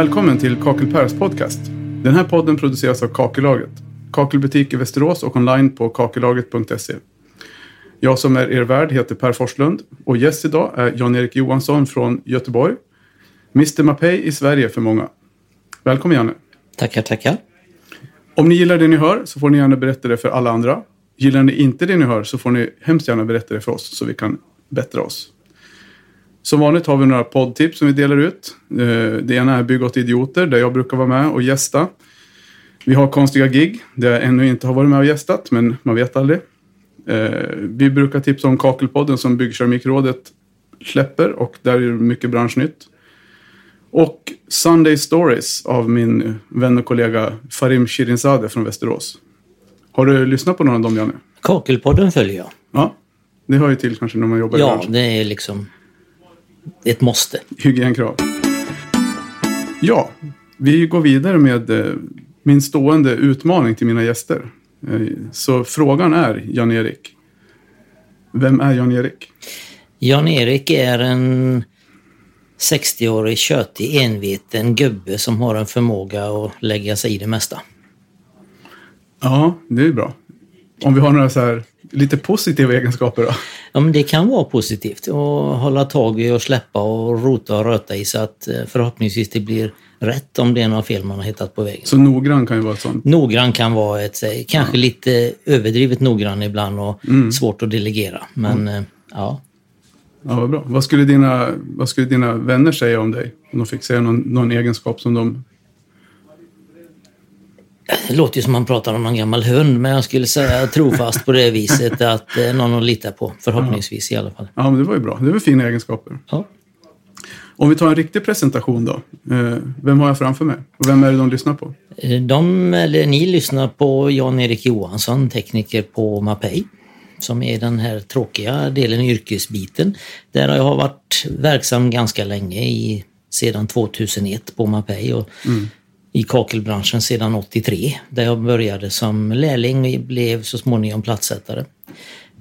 Välkommen till Kakelpärs podcast. Den här podden produceras av Kakellaget. Kakelbutik i Västerås och online på kakellaget.se. Jag som är er värd heter Per Forslund och gäst idag är Jan-Erik Johansson från Göteborg. Mr Mapei i Sverige för många. Välkommen Janne. Tackar, tackar. Om ni gillar det ni hör så får ni gärna berätta det för alla andra. Gillar ni inte det ni hör så får ni hemskt gärna berätta det för oss så vi kan bättra oss. Som vanligt har vi några poddtips som vi delar ut. Eh, Det ena är Bygg åt idioter där jag brukar vara med och gästa. Vi har konstiga gig där jag ännu inte har varit med och gästat men man vet aldrig. Eh, Vi brukar tipsa om Kakelpodden som Byggkeramikrådet släpper och där är det mycket branschnytt. Och Sunday Stories av min vän och kollega Farim Shirinzadeh från Västerås. Har du lyssnat på någon av dem, Janne? Kakelpodden följer jag. Ja, det hör ju till kanske när man jobbar i Ja, branschen. det är liksom ett måste. Hygienkrav. Ja, vi går vidare med eh, min stående utmaning till mina gäster. Eh, Så frågan är, Jan-Erik. Vem är Jan-Erik? Jan-Erik är en 60-årig tjötig enveten gubbe som har en förmåga att lägga sig i det mesta. Ja, det är bra. Om vi har några så här lite positiva egenskaper då? Ja, men det kan vara positivt att hålla tag i och släppa och rota och röta i så att eh, förhoppningsvis det blir rätt om det är några fel man har hittat på vägen. Så noggrann kan ju vara ett sånt. Noggrann kan vara ett, eh, kanske lite överdrivet noggrann ibland och svårt att delegera. Men eh, ja, Ja, vad bra. Vad skulle, dina, vad skulle dina vänner säga om dig? Om de fick säga någon, någon egenskap som de... Det låter ju som man pratar om någon gammal hund, men jag skulle säga trofast på det viset att är någon att lita på. Förhoppningsvis i alla fall. Ja, men det var ju bra. Det var fina egenskaper. Ja. Om vi tar en riktig presentation då. Eh, vem har jag framför mig? Och vem är det de lyssnar på? Eh, De, eller ni lyssnar på Jan-Erik Johansson, tekniker på Mapei. Som är den här tråkiga delen, yrkesbiten. Där jag har varit verksam ganska länge, i, sedan 2001 på Mapei. Och I kakelbranschen sedan 83. Där jag började som lärling och blev så småningom platssättare.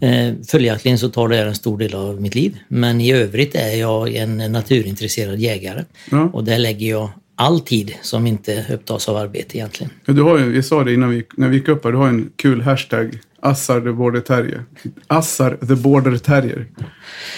Eh, Följaktligen så tar det här en stor del av mitt liv. Men i övrigt är jag en naturintresserad jägare. Ja. Och där lägger jag all tid som inte upptas av arbete egentligen. Ja, du har ju, vi sa det innan vi, när vi gick upp här, du har en kul hashtag. Assar the border terrier. Assar the border terrier.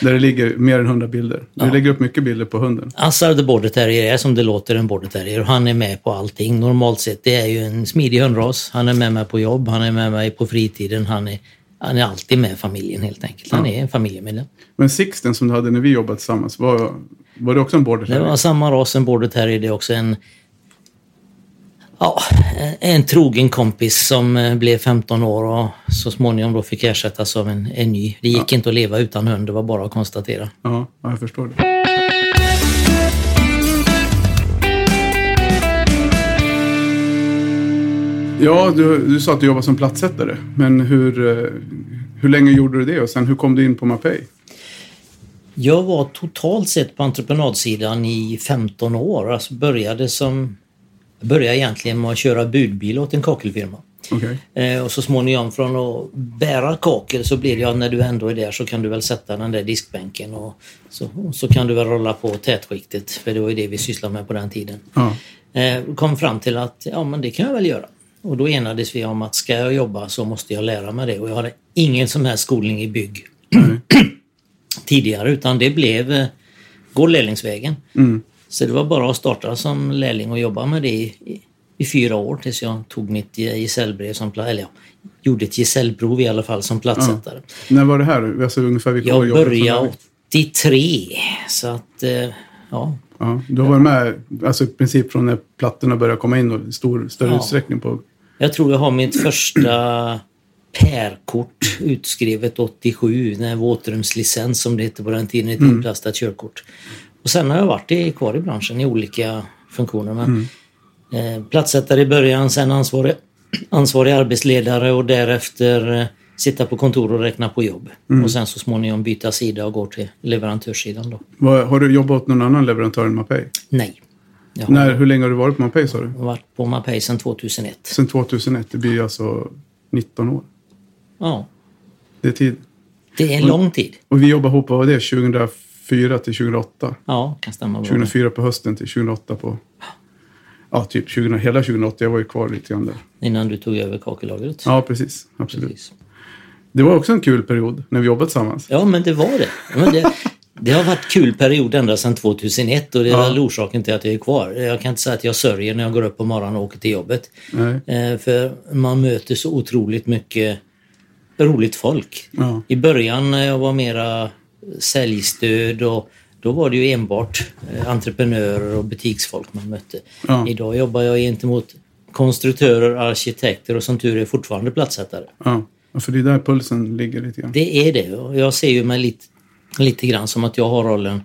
Där det ligger mer än 100 bilder. Du lägger upp mycket bilder på hunden. Assar the Border Terrier är som det låter en Border Terrier och han är med på allting. Normalt sett, det är ju en smidig hundras. Han är med mig på jobb, han är med mig på fritiden, han är, han är alltid med familjen helt enkelt. Han är en familjemedlem. Men Sixten som du hade när vi jobbade tillsammans, var, var det också en border Det terrier? var samma ras, en Border Terrier. Det är också en Ja, en trogen kompis som eh, blev 15 år och så småningom då fick ersättas av en, en ny. Det gick inte att leva utan hund, det var bara att konstatera. Ja, ja, jag förstår det. Ja, du, du sa att du jobbar som platssättare. Men hur, eh, hur länge gjorde du det och sen hur kom du in på Mapei? Jag var totalt sett på entreprenadsidan i 15 år. Alltså började som... Jag började egentligen med att köra budbil åt en kakelfirma. Okej. Eh, och så småningom från att bära kakel så blir det, ja när du ändå är där så kan du väl sätta den där diskbänken och så, och så kan du väl rolla på tätskiktet. För det var ju det vi sysslade med på den tiden. Ja. Eh, kom fram till att ja men det kan jag väl göra. Och då enades vi om att ska jag jobba så måste jag lära mig det. Och jag hade ingen som helst skolning i bygg tidigare utan det blev eh, gå lärlingsvägen. Mm. Så det var bara att starta som lärling och jobba med det i, i, fyra år tills jag tog mitt ge- gesällbrev som eller ja, gjorde ett gesällprov i alla fall som platssättare. När var det här? Alltså ungefär vilka Jag började lärling? 83 så att eh, ja, Ja, du har varit med alltså, i princip från när plattorna började komma in och i stor, större Ja. utsträckning på... Jag tror jag har mitt första pärkort utskrivet 87, när våtrumslicens som det hette på den tiden, ett inplastat körkort. Och sen har jag varit i, kvar i branschen i olika funktioner. Men, eh, platssättare i början, sen ansvarig, ansvarig arbetsledare och därefter eh, sitta på kontor och räkna på jobb. Och sen så småningom byta sida och gå till leverantörssidan då. Vad, har du jobbat åt någon annan leverantör än Mapei? Nej. Jag har När, hur länge har du varit på Mapei sa du? varit på Mapei sedan 2001. Sen 2001, det blir alltså 19 år. Ja, Det är tid. det är en lång tid. Och vi jobbade ihop, vad var det? 2004 till 2008? Ja, kan stämma bra. 2004 på hösten till 2008 på ja, typ 20, hela 2008. Jag var ju kvar lite grann där. Innan du tog över kakellagret? Ja, precis. Absolut. Precis. Det var också en kul period när vi jobbade tillsammans. Ja, men det var det. Men det, det har varit kul period ända sedan 2001 och det är Ja. väl orsaken till att jag är kvar. Jag kan inte säga att jag sörjer när jag går upp på morgonen och åker till jobbet. Nej. Eh, För man möter så otroligt mycket roligt folk. Ja. I början när jag var mera säljstöd och då var det ju enbart eh, entreprenörer och butiksfolk man mötte. Ja. Idag jobbar jag gentemot konstruktörer, arkitekter och som tur är fortfarande platssättare. Ja. ja, för det är där pulsen ligger lite grann. Det är det och jag ser ju mig lite, lite grann som att jag har rollen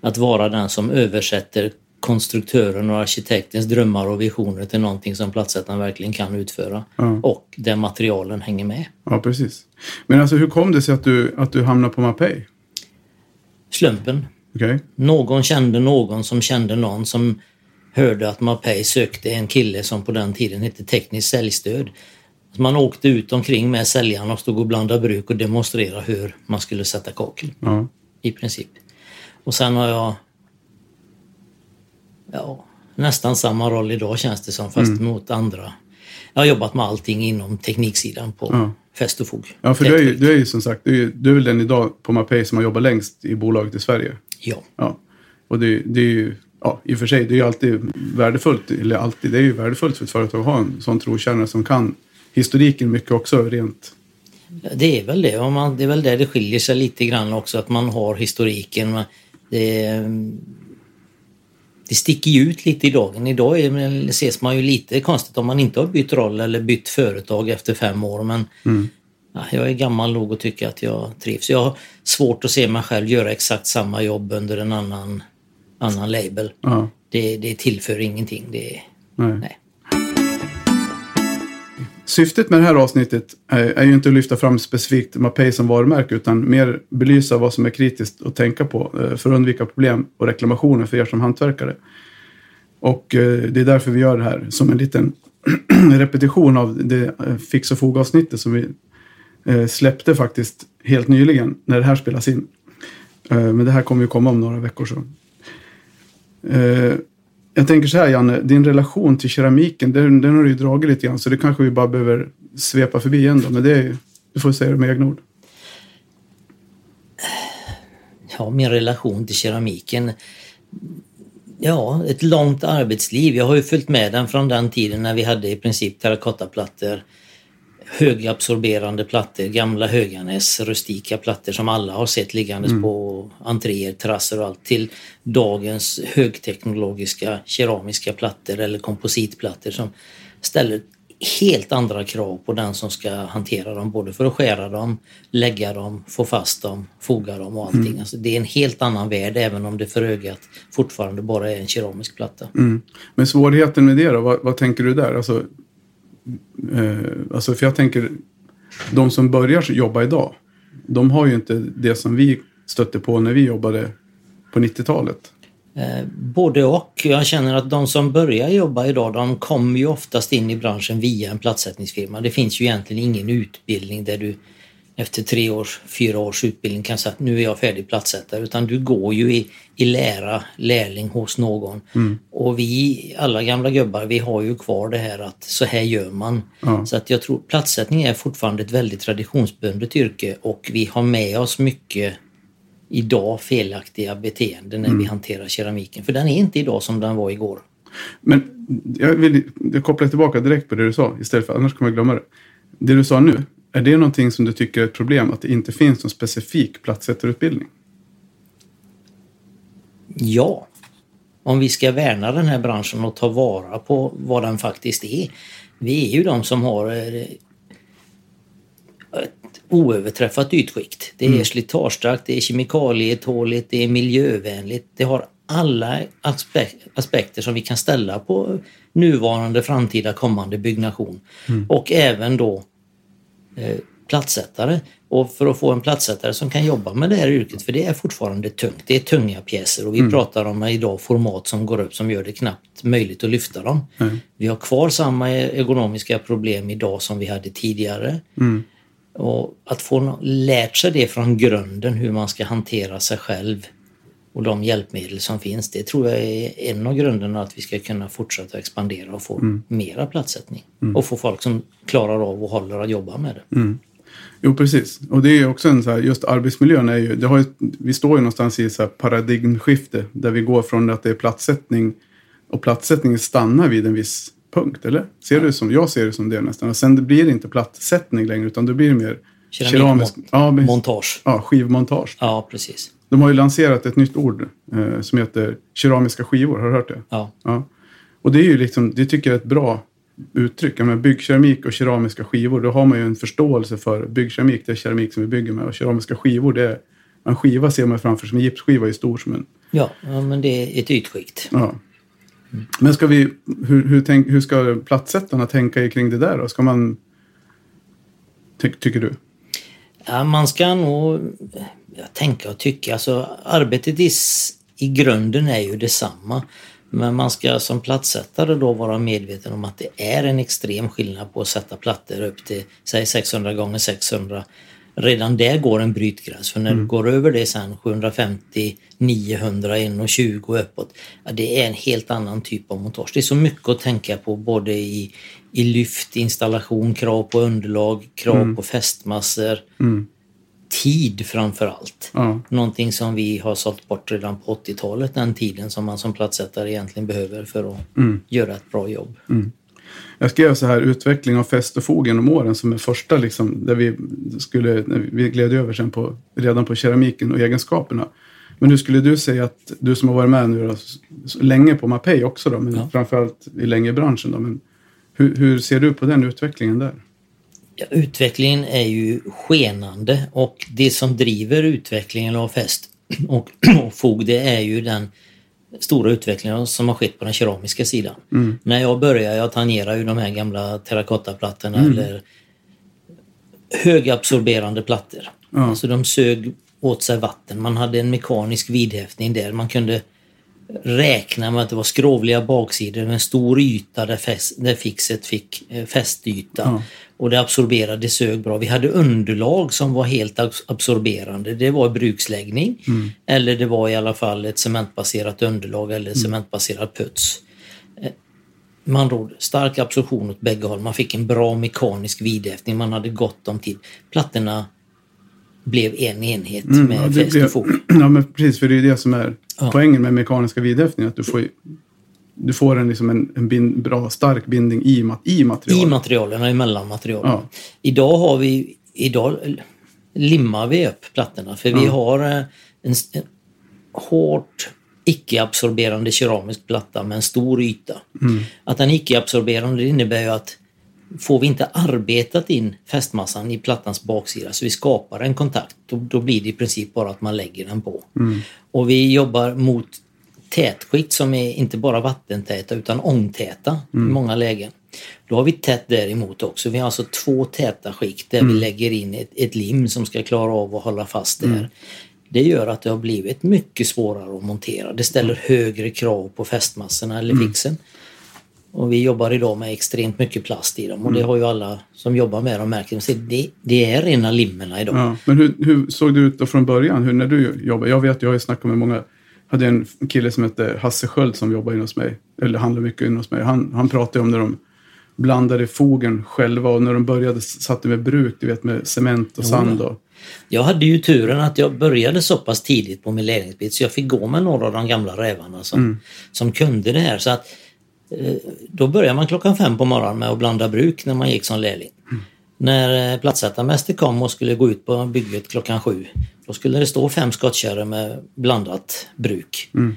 att vara den som översätter konstruktören och arkitektens drömmar och visioner till någonting som platssättaren verkligen kan utföra. Ja. Och där materialen hänger med. Ja, precis. Men alltså hur kom det sig att du, att du hamnade på Mapei? Slumpen. Okej? Någon kände någon som kände någon som hörde att Mapei sökte en kille som på den tiden hette tekniskt säljstöd. Man åkte ut omkring med säljarna och stod och blandade bruk och demonstrerade hur man skulle sätta kakel. Ja. i princip. Och sen har jag ja, nästan samma roll idag känns det som, fast mot andra. Jag har jobbat med allting inom tekniksidan på Ja. fäst och fog. Ja, för du är, ju, du är ju som sagt, du är, du är väl den idag på Mapei som har jobbat längst i bolaget i Sverige. Ja, Ja. Och det, det är ju, ja, i och för sig, det är ju alltid värdefullt, eller alltid, det är ju värdefullt för ett företag att ha en sån trotjänare som kan historiken mycket också rent. det är väl det. Man, det är väl där det skiljer sig lite grann också, att man har historiken. Det, det sticker ju ut lite i dagen. Idag är, ses man ju lite konstigt om man inte har bytt roll eller bytt företag efter fem år. Men ja, jag är gammal nog att tycka att jag trivs. Jag har svårt att se mig själv göra exakt samma jobb under en annan, annan label. Ja, Det, det tillför ingenting. Det, nej. nej. Syftet med det här avsnittet är, är ju inte att lyfta fram specifikt Mapei som varumärke utan mer belysa vad som är kritiskt att tänka på eh, för att undvika problem och reklamationer för er som hantverkare. Och eh, det är därför vi gör det här som en liten repetition av det fix och foga-avsnittet som vi släppte faktiskt helt nyligen när det här spelas in. Men det här kommer ju komma om några veckor. Så. Jag tänker så här Janne, din relation till keramiken, den, den har du ju dragit lite grann så det kanske vi bara behöver svepa förbi igen då. Men det är du får säga det med egna ord. ja, min relation till keramiken. Ja, ett långt arbetsliv. Jag har ju följt med den från den tiden när vi hade i princip terrakottaplattor, högabsorberande plattor, gamla Höganäs, rustika plattor som alla har sett liggandes på entréer, terrasser och allt till dagens högteknologiska keramiska plattor eller kompositplattor som ställer helt andra krav på den som ska hantera dem, både för att skära dem, lägga dem, få fast dem, foga dem och allting. Alltså det är en helt annan värld även om det för ögat fortfarande bara är en keramisk platta. Mm. Men svårigheten med det då, vad, vad tänker du där? Alltså, Eh, alltså, för jag tänker, de som börjar jobba idag, de har ju inte det som vi stötte på när vi jobbade på 90-talet. Eh, både och. Jag känner att de som börjar jobba idag, de kommer ju oftast in i branschen via en platssättningsfirma. Det finns ju egentligen ingen utbildning där du efter tre års, fyra års utbildning kan säga att nu är jag färdig platssättare. Utan du går ju i, i lära, lärling hos någon. Och vi, alla gamla gubbar, vi har ju kvar det här att så här gör man. Ja. Så att jag tror platssättning är fortfarande ett väldigt traditionsbundet yrke och vi har med oss mycket idag felaktiga beteenden när vi hanterar keramiken. För den är inte idag som den var igår. Men jag vill jag kopplar tillbaka direkt på det du sa istället för annars kommer jag glömma det. Det du sa nu, är det någonting som du tycker är ett problem att det inte finns någon specifik platssättarutbildning? Ja, om vi ska värna den här branschen och ta vara på vad den faktiskt är. Vi är ju de som har eh, ett oöverträffat ytskikt. Det är slitagestarkt, det är kemikalietåligt, det är miljövänligt. Det har alla aspek- aspekter som vi kan ställa på nuvarande, framtida, kommande byggnation. Och även då eh, platssättare. Och för att få en platssättare som kan jobba med det här yrket, för det är fortfarande tungt. Det är tunga pjäser och vi pratar om idag format som går upp som gör det knappt möjligt att lyfta dem. Vi har kvar samma ergonomiska problem idag som vi hade tidigare. Och att få lärt sig det från grunden hur man ska hantera sig själv och de hjälpmedel som finns. Det tror jag är en av grunderna att vi ska kunna fortsätta expandera och få mm. mera platssättning. Mm. Och få folk som klarar av och håller att jobba med det. Mm. Jo, precis. Och det är också en så här, just arbetsmiljön är ju, det har ju, vi står ju någonstans i så paradigmskifte där vi går från att det är platssättning och platssättningen stannar vid en viss punkt, eller? Ser du som, jag ser det som det nästan. Och sen blir det inte platssättning längre utan det blir mer keramisk ja, montage. Ja, skivmontage. Ja, precis. De har ju lanserat ett nytt ord eh, som heter keramiska skivor. Har du hört det? Ja. ja. Och det är ju liksom, det tycker jag är ett bra uttryck. Men byggkeramik och keramiska skivor, då har man ju en förståelse för byggkeramik, det är keramik som vi bygger med. Och keramiska skivor, det är, en skiva ser man framför sig, en gipsskiva är stor som en... Ja, ja men det är ett ytskikt. Ja. Men ska vi, hur, hur, tänk, hur ska platssättarna tänka kring det där då? Ska man... Ty, tycker du? Ja, man ska nog tänka och tycka. Alltså, arbetet i, i grunden är ju detsamma. Men man ska som plattsättare då vara medveten om att det är en extrem skillnad på att sätta plattor upp till säg 600 gånger 600 Redan där går en brytgräns för när mm. du går över det sen 750, 900, 120 uppåt. Ja, det är en helt annan typ av montage. Det är så mycket att tänka på både i, i lyft, installation, krav på underlag, krav mm. på fästmassor. Mm tid framför allt. Ja. Någonting som vi har sålt bort redan på 80-talet, den tiden som man som platssättare egentligen behöver för att mm. göra ett bra jobb. Mm. Jag skrev så här, utveckling av fäst och fog genom åren som är första, liksom, där vi skulle, vi gled över sen på, redan på keramiken och egenskaperna. Men hur skulle du säga att, du som har varit med nu då, länge på Mapei också då, men ja. framförallt i länge branschen då, men hur, hur ser du på den utvecklingen där? Ja, utvecklingen är ju skenande och det som driver utvecklingen av fäst och, och fog det är ju den stora utvecklingen som har skett på den keramiska sidan. Mm. När jag började, jag tangerade ju de här gamla terrakottaplattorna mm. eller högabsorberande plattor. Ja. Alltså de sög åt sig vatten. Man hade en mekanisk vidhäftning där. Man kunde räkna med att det var skrovliga baksidor med en stor yta där, fäst, där fixet fick eh, fästyta. Ja. Och det absorberade, det sög bra. Vi hade underlag som var helt absorberande. Det var bruksläggning mm. eller det var i alla fall ett cementbaserat underlag eller mm. cementbaserad puts. Eh, man råd, stark absorption åt bägge håll. Man fick en bra mekanisk vidhäftning. Man hade gott om tid. Plattorna blev en enhet mm, med ja, fäst och fot. Ja, men precis. För det är det som är ja. poängen med mekaniska vidhäftningar. Att du får, du får en, liksom en, en bind, bra, stark bindning i, i materialen. I materialen och emellan materialen. Ja. Idag har vi, idag limmar vi upp plattorna för vi har eh, en, en hårt icke-absorberande keramisk platta med en stor yta. Mm. Att den icke-absorberande innebär ju att får vi inte arbetat in fästmassan i plattans baksida så vi skapar en kontakt, då, då blir det i princip bara att man lägger den på. Mm. Och vi jobbar mot tätskikt som är inte bara vattentäta utan ångtäta mm. i många lägen. Då har vi tätt däremot också. Vi har alltså två täta skikt där mm. vi lägger in ett, ett, lim som ska klara av att hålla fast där. Mm. Det gör att det har blivit mycket svårare att montera. Det ställer högre krav på fästmassorna eller mm. fixen. Och vi jobbar idag med extremt mycket plast i dem och det mm. har ju alla som jobbar med dem märkt. Det, det är rena limmerna idag. Ja, men hur, hur såg det ut då från början? Hur, när du jobbade? Jag vet, jag har ju snackat med många hade en kille som hette Hasse Sköld som jobbar inne hos mig. Eller handlar mycket inne hos mig. Han, han pratade om när de blandade fogen själva och när de började satte med bruk, du vet med cement och sand. Och... Jag hade ju turen att jag började så pass tidigt på min lärlingsbit så jag fick gå med några av de gamla rävarna som, mm. som kunde det här. Så att Eh, då började man klockan fem på morgonen med att blanda bruk när man gick som lärling. Mm. När eh, plattsättarmäster kom och skulle gå ut på bygget klockan sju, då skulle det stå fem skottkärror med blandat bruk. Mm.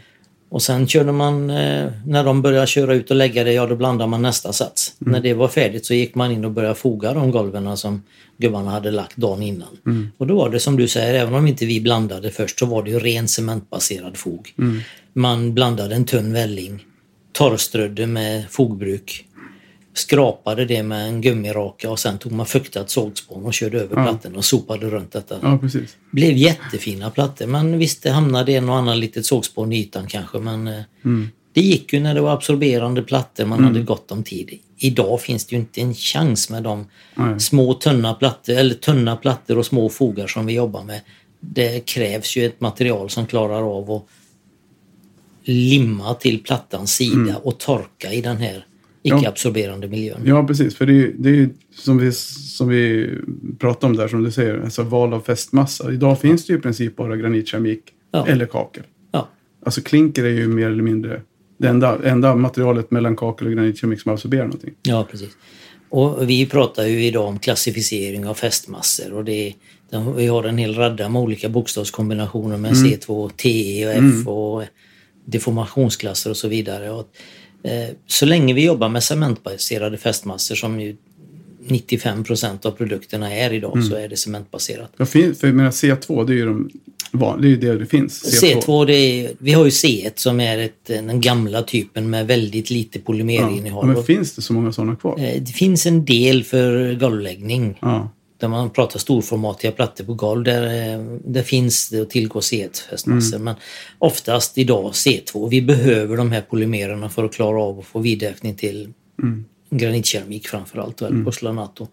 Och sen körde man, eh, när de började köra ut och lägga det, ja då blandade man nästa sats. Mm. När det var färdigt så gick man in och började foga de golven som gubbarna hade lagt dagen innan. Mm. Och då var det som du säger, även om inte vi blandade först så var det ju ren cementbaserad fog. Mm. Man blandade en tunn välling torrströdde med fogbruk. Skrapade det med en gummiraka och sen tog man fuktat sågspån och körde över ja. plattorna och sopade runt detta. Ja, precis. Blev jättefina plattor men visst det hamnade en och annan litet sågspån i ytan kanske men eh, mm. det gick ju när det var absorberande plattor man mm. hade gott om tid. Idag finns det ju inte en chans med de Nej. små tunna plattor eller tunna plattor och små fogar som vi jobbar med. Det krävs ju ett material som klarar av att limma till plattans sida och torka i den här icke-absorberande miljön. Ja, precis. För det är, det är som vi, som vi pratade om där, som du säger, alltså val av fästmassa. Idag finns det ju i princip bara granitkeramik Ja. eller kakel. Ja. Alltså klinker är ju mer eller mindre det enda, enda materialet mellan kakel och granitkeramik som absorberar någonting. Ja, precis. Och vi pratar ju idag om klassificering av fästmassor och det, det, vi har en hel radda med olika bokstavskombinationer med C2, TE och F och deformationsklasser och så vidare. Och, så länge vi jobbar med cementbaserade fästmassor som ju 95 procent av produkterna är idag så är det cementbaserat. Fin, för jag menar C2, det är ju, de, van- det, är ju det det finns. C2, det är, vi har ju C1 som är ett, den gamla typen med väldigt lite Ja. polymerinnehåll. Ja, men Och, finns det så många sådana kvar? eh, det finns en del för golvläggning. Ja. Där man pratar storformatiga plattor på golv. Där, eh, där finns det att tillgå C1-fästmassor. Men oftast idag C2. Vi behöver de här polymererna för att klara av att få vidhäftning till granitkeramik framförallt, eller porcelanato.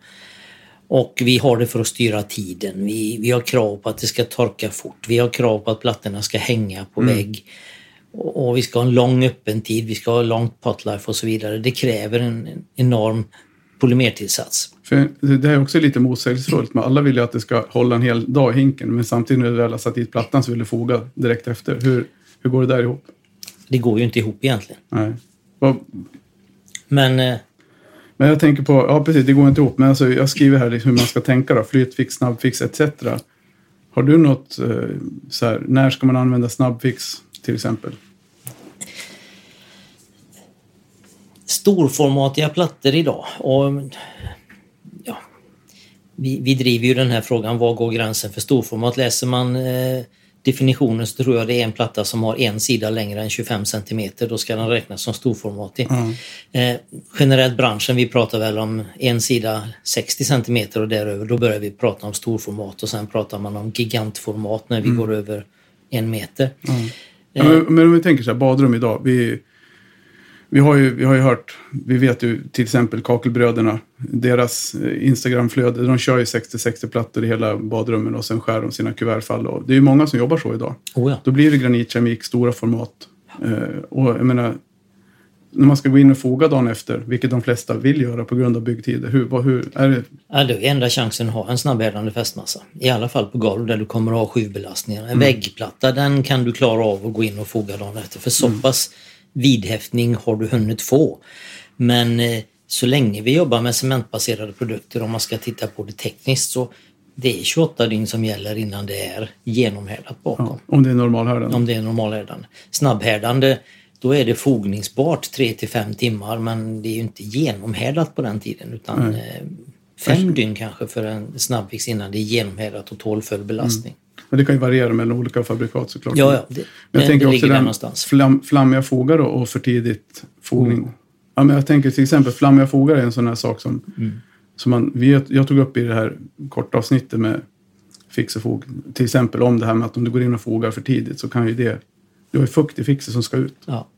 Och vi har det för att styra tiden. Vi, vi har krav på att det ska torka fort. Vi har krav på att plattorna ska hänga på vägg. Och, och vi ska ha en lång öppen tid. Vi ska ha långt potlife och så vidare. Det kräver en, en enorm polymertillsats. För det är också lite motsägelsefullt. Men alla vill ju att det ska hålla en hel dag i hinken. Men samtidigt när du väl har satt dit plattan så vill du foga direkt efter. Hur, hur går det där ihop? Det går ju inte ihop egentligen. Nej. Vad- Men eh, Men jag tänker på, ja precis, det går inte ihop. Men alltså, jag skriver här liksom hur man ska tänka då. Flytfix, snabbfix etc. Har du något eh, så här, när ska man använda snabbfix till exempel? storformatiga plattor idag. Och, vi, vi driver ju den här frågan, var går gränsen för storformat? Läser man eh, definitionen så tror jag det är en platta som har en sida längre än 25 centimeter. Då ska den räknas som storformatig. Eh, generellt branschen, vi pratar väl om en sida 60 centimeter och däröver. Då börjar vi prata om storformat och sen pratar man om gigantformat när vi går över en meter. Ja, men, men om vi tänker så här, badrum idag. Vi, vi, har ju, vi har ju hört, vi vet ju till exempel Kakelbröderna, deras eh, Instagramflöde, de kör ju 60-60 plattor i hela badrummen och sen skär de sina kuvertfall. Och det är ju många som jobbar så idag. Oh ja. Då blir det granitkeramik, stora format. Eh, och jag menar, när man ska gå in och foga dagen efter, vilket de flesta vill göra på grund av byggtider. Hur, vad, hur, är det, Ja, det är enda chansen att ha en snabbhärdande fästmassa. I alla fall på golv där du kommer att ha skivbelastningar. En väggplatta den kan du klara av att gå in och foga dagen efter. För så pass vidhäftning har du hunnit få. Men eh, så länge vi jobbar med cementbaserade produkter, om man ska titta på det tekniskt, så det är 28 dygn som gäller innan det är genomhärdat bakom. ja, om det är normalhärdande? Om det är normalhärdande. Snabbhärdande, då är det fogningsbart 3 till 5 timmar men det är ju inte genomhärdat på den tiden utan eh, fem dygn kanske för en snabbfix innan det är genomhärdat och tål full belastning. Men det kan ju variera mellan olika fabrikat såklart. Ja, ja, det, Men jag tänker det också den någonstans. flam, flammiga fogar då, och för tidigt fogning. Mm. Ja, men jag tänker till exempel flammiga fogar är en sån här sak som, Mm. som man, vi, jag tog upp i det här korta avsnittet med fix och fog. Till exempel om det här med att om du går in och fogar för tidigt så kan ju det, du har ju fukt i fixet som ska ut. Ja.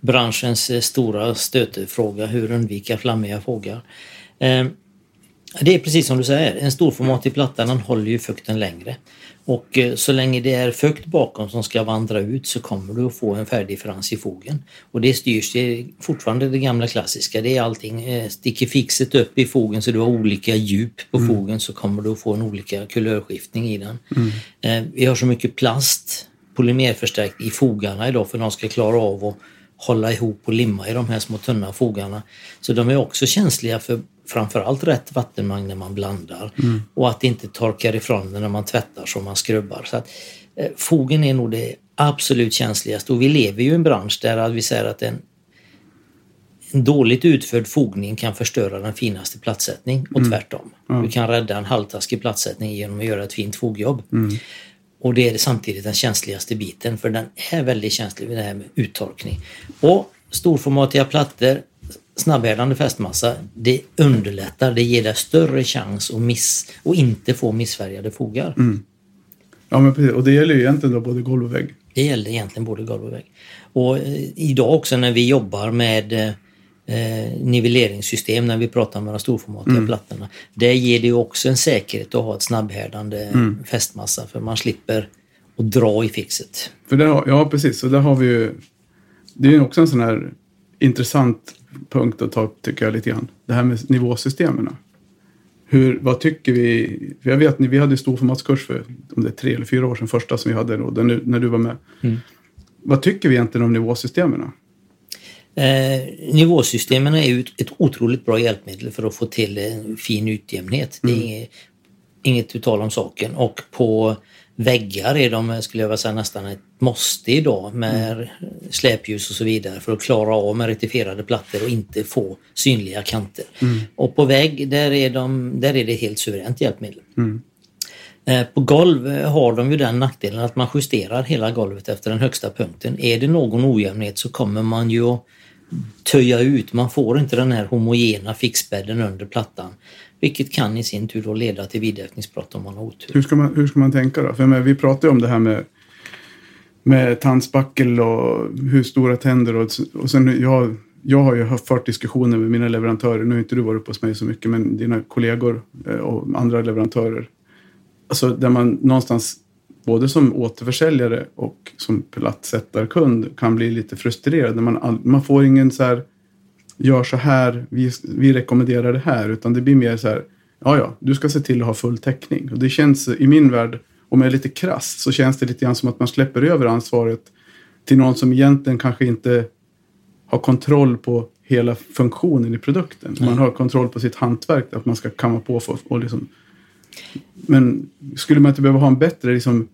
Branschens eh, stora stötefråga, hur undvika flammiga fåglar. Eh, det är precis som du säger, en storformatig platta den håller ju fukten längre. Och eh, så länge det är fukt bakom som ska vandra ut så kommer du att få en färgdifferens i fogen. Och det styrs, det fortfarande det gamla klassiska, det är allting. Eh, sticker fixet upp i fogen så du har olika djup på fogen så kommer du att få en olika kulörskiftning i den. Eh, vi har så mycket plast, polymerförstärkt i fogarna idag för de ska klara av att hålla ihop och limma i de här små tunna fogarna. Så de är också känsliga för framförallt rätt vattenmängd när man blandar och att det inte torkar ifrån det när man tvättar som man skrubbar. Så att, eh, fogen är nog det absolut känsligaste och vi lever ju i en bransch där vi säger att en, en dåligt utförd fogning kan förstöra den finaste plattsättning och tvärtom. Du kan rädda en halvtaskig plattsättning genom att göra ett fint fogjobb. Och det är samtidigt den känsligaste biten för den är väldigt känslig vid det här med uttorkning. Och storformatiga plattor, snabbhärdande fästmassa, det underlättar, det ger dig större chans att, miss, att inte få missfärgade fogar. Ja, men precis. Och det gäller ju egentligen då både golv och vägg. Det gäller egentligen både golv och vägg. Och eh, idag också när vi jobbar med eh, eh, nivelleringssystem när vi pratar med de storformatiga plattorna. Det ger det ju också en säkerhet att ha ett snabbhärdande fästmassa för man slipper att dra i fixet. För där har, ja, precis. Så där har vi ju Det är också en sån här intressant punkt att ta upp tycker jag lite grann. Det här med nivåsystemen. Hur, vad tycker vi? Jag vet att vi hade storformatskurs för om det är tre eller fyra år sedan, första som vi hade då, när, när du var med. Mm. Vad tycker vi egentligen om nivåsystemen? Eh, nivåsystemen är ju ett, otroligt bra hjälpmedel för att få till en fin utjämnhet. Mm. Det är mm. inget, inget uttal om saken. Och på väggar är de, skulle jag vilja säga, nästan ett måste idag med mm. släpljus och så vidare för att klara av med retifierade plattor och inte få synliga kanter. Mm. Och på vägg, där är, de, där är det helt suveränt hjälpmedel. Mm. Eh, på golv har de ju den nackdelen att man justerar hela golvet efter den högsta punkten. Är det någon ojämnhet så kommer man ju att töja ut. Man får inte den här homogena fixbädden under plattan. Vilket kan i sin tur då leda till vidöppningsbrott om man har otur. Hur ska man, hur ska man tänka då? För med, vi pratade ju om det här med, med tandspackel och hur stora tänder och, och sen jag, jag har ju fört diskussioner med mina leverantörer. Nu har inte du varit uppe hos mig så mycket men dina kollegor eh, och andra leverantörer. Alltså där man någonstans både som återförsäljare och som plattsättarkund kan bli lite frustrerad. Man, man får ingen så här gör så här, vi, vi rekommenderar det här. Utan det blir mer så här, ja ja, du ska se till att ha full täckning. Och det känns i min värld, om jag är lite krass, så känns det lite grann som att man släpper över ansvaret till någon som egentligen kanske inte har kontroll på hela funktionen i produkten. Man har kontroll på sitt hantverk, att man ska kamma på för, och liksom... Men skulle man inte behöva ha en bättre liksom,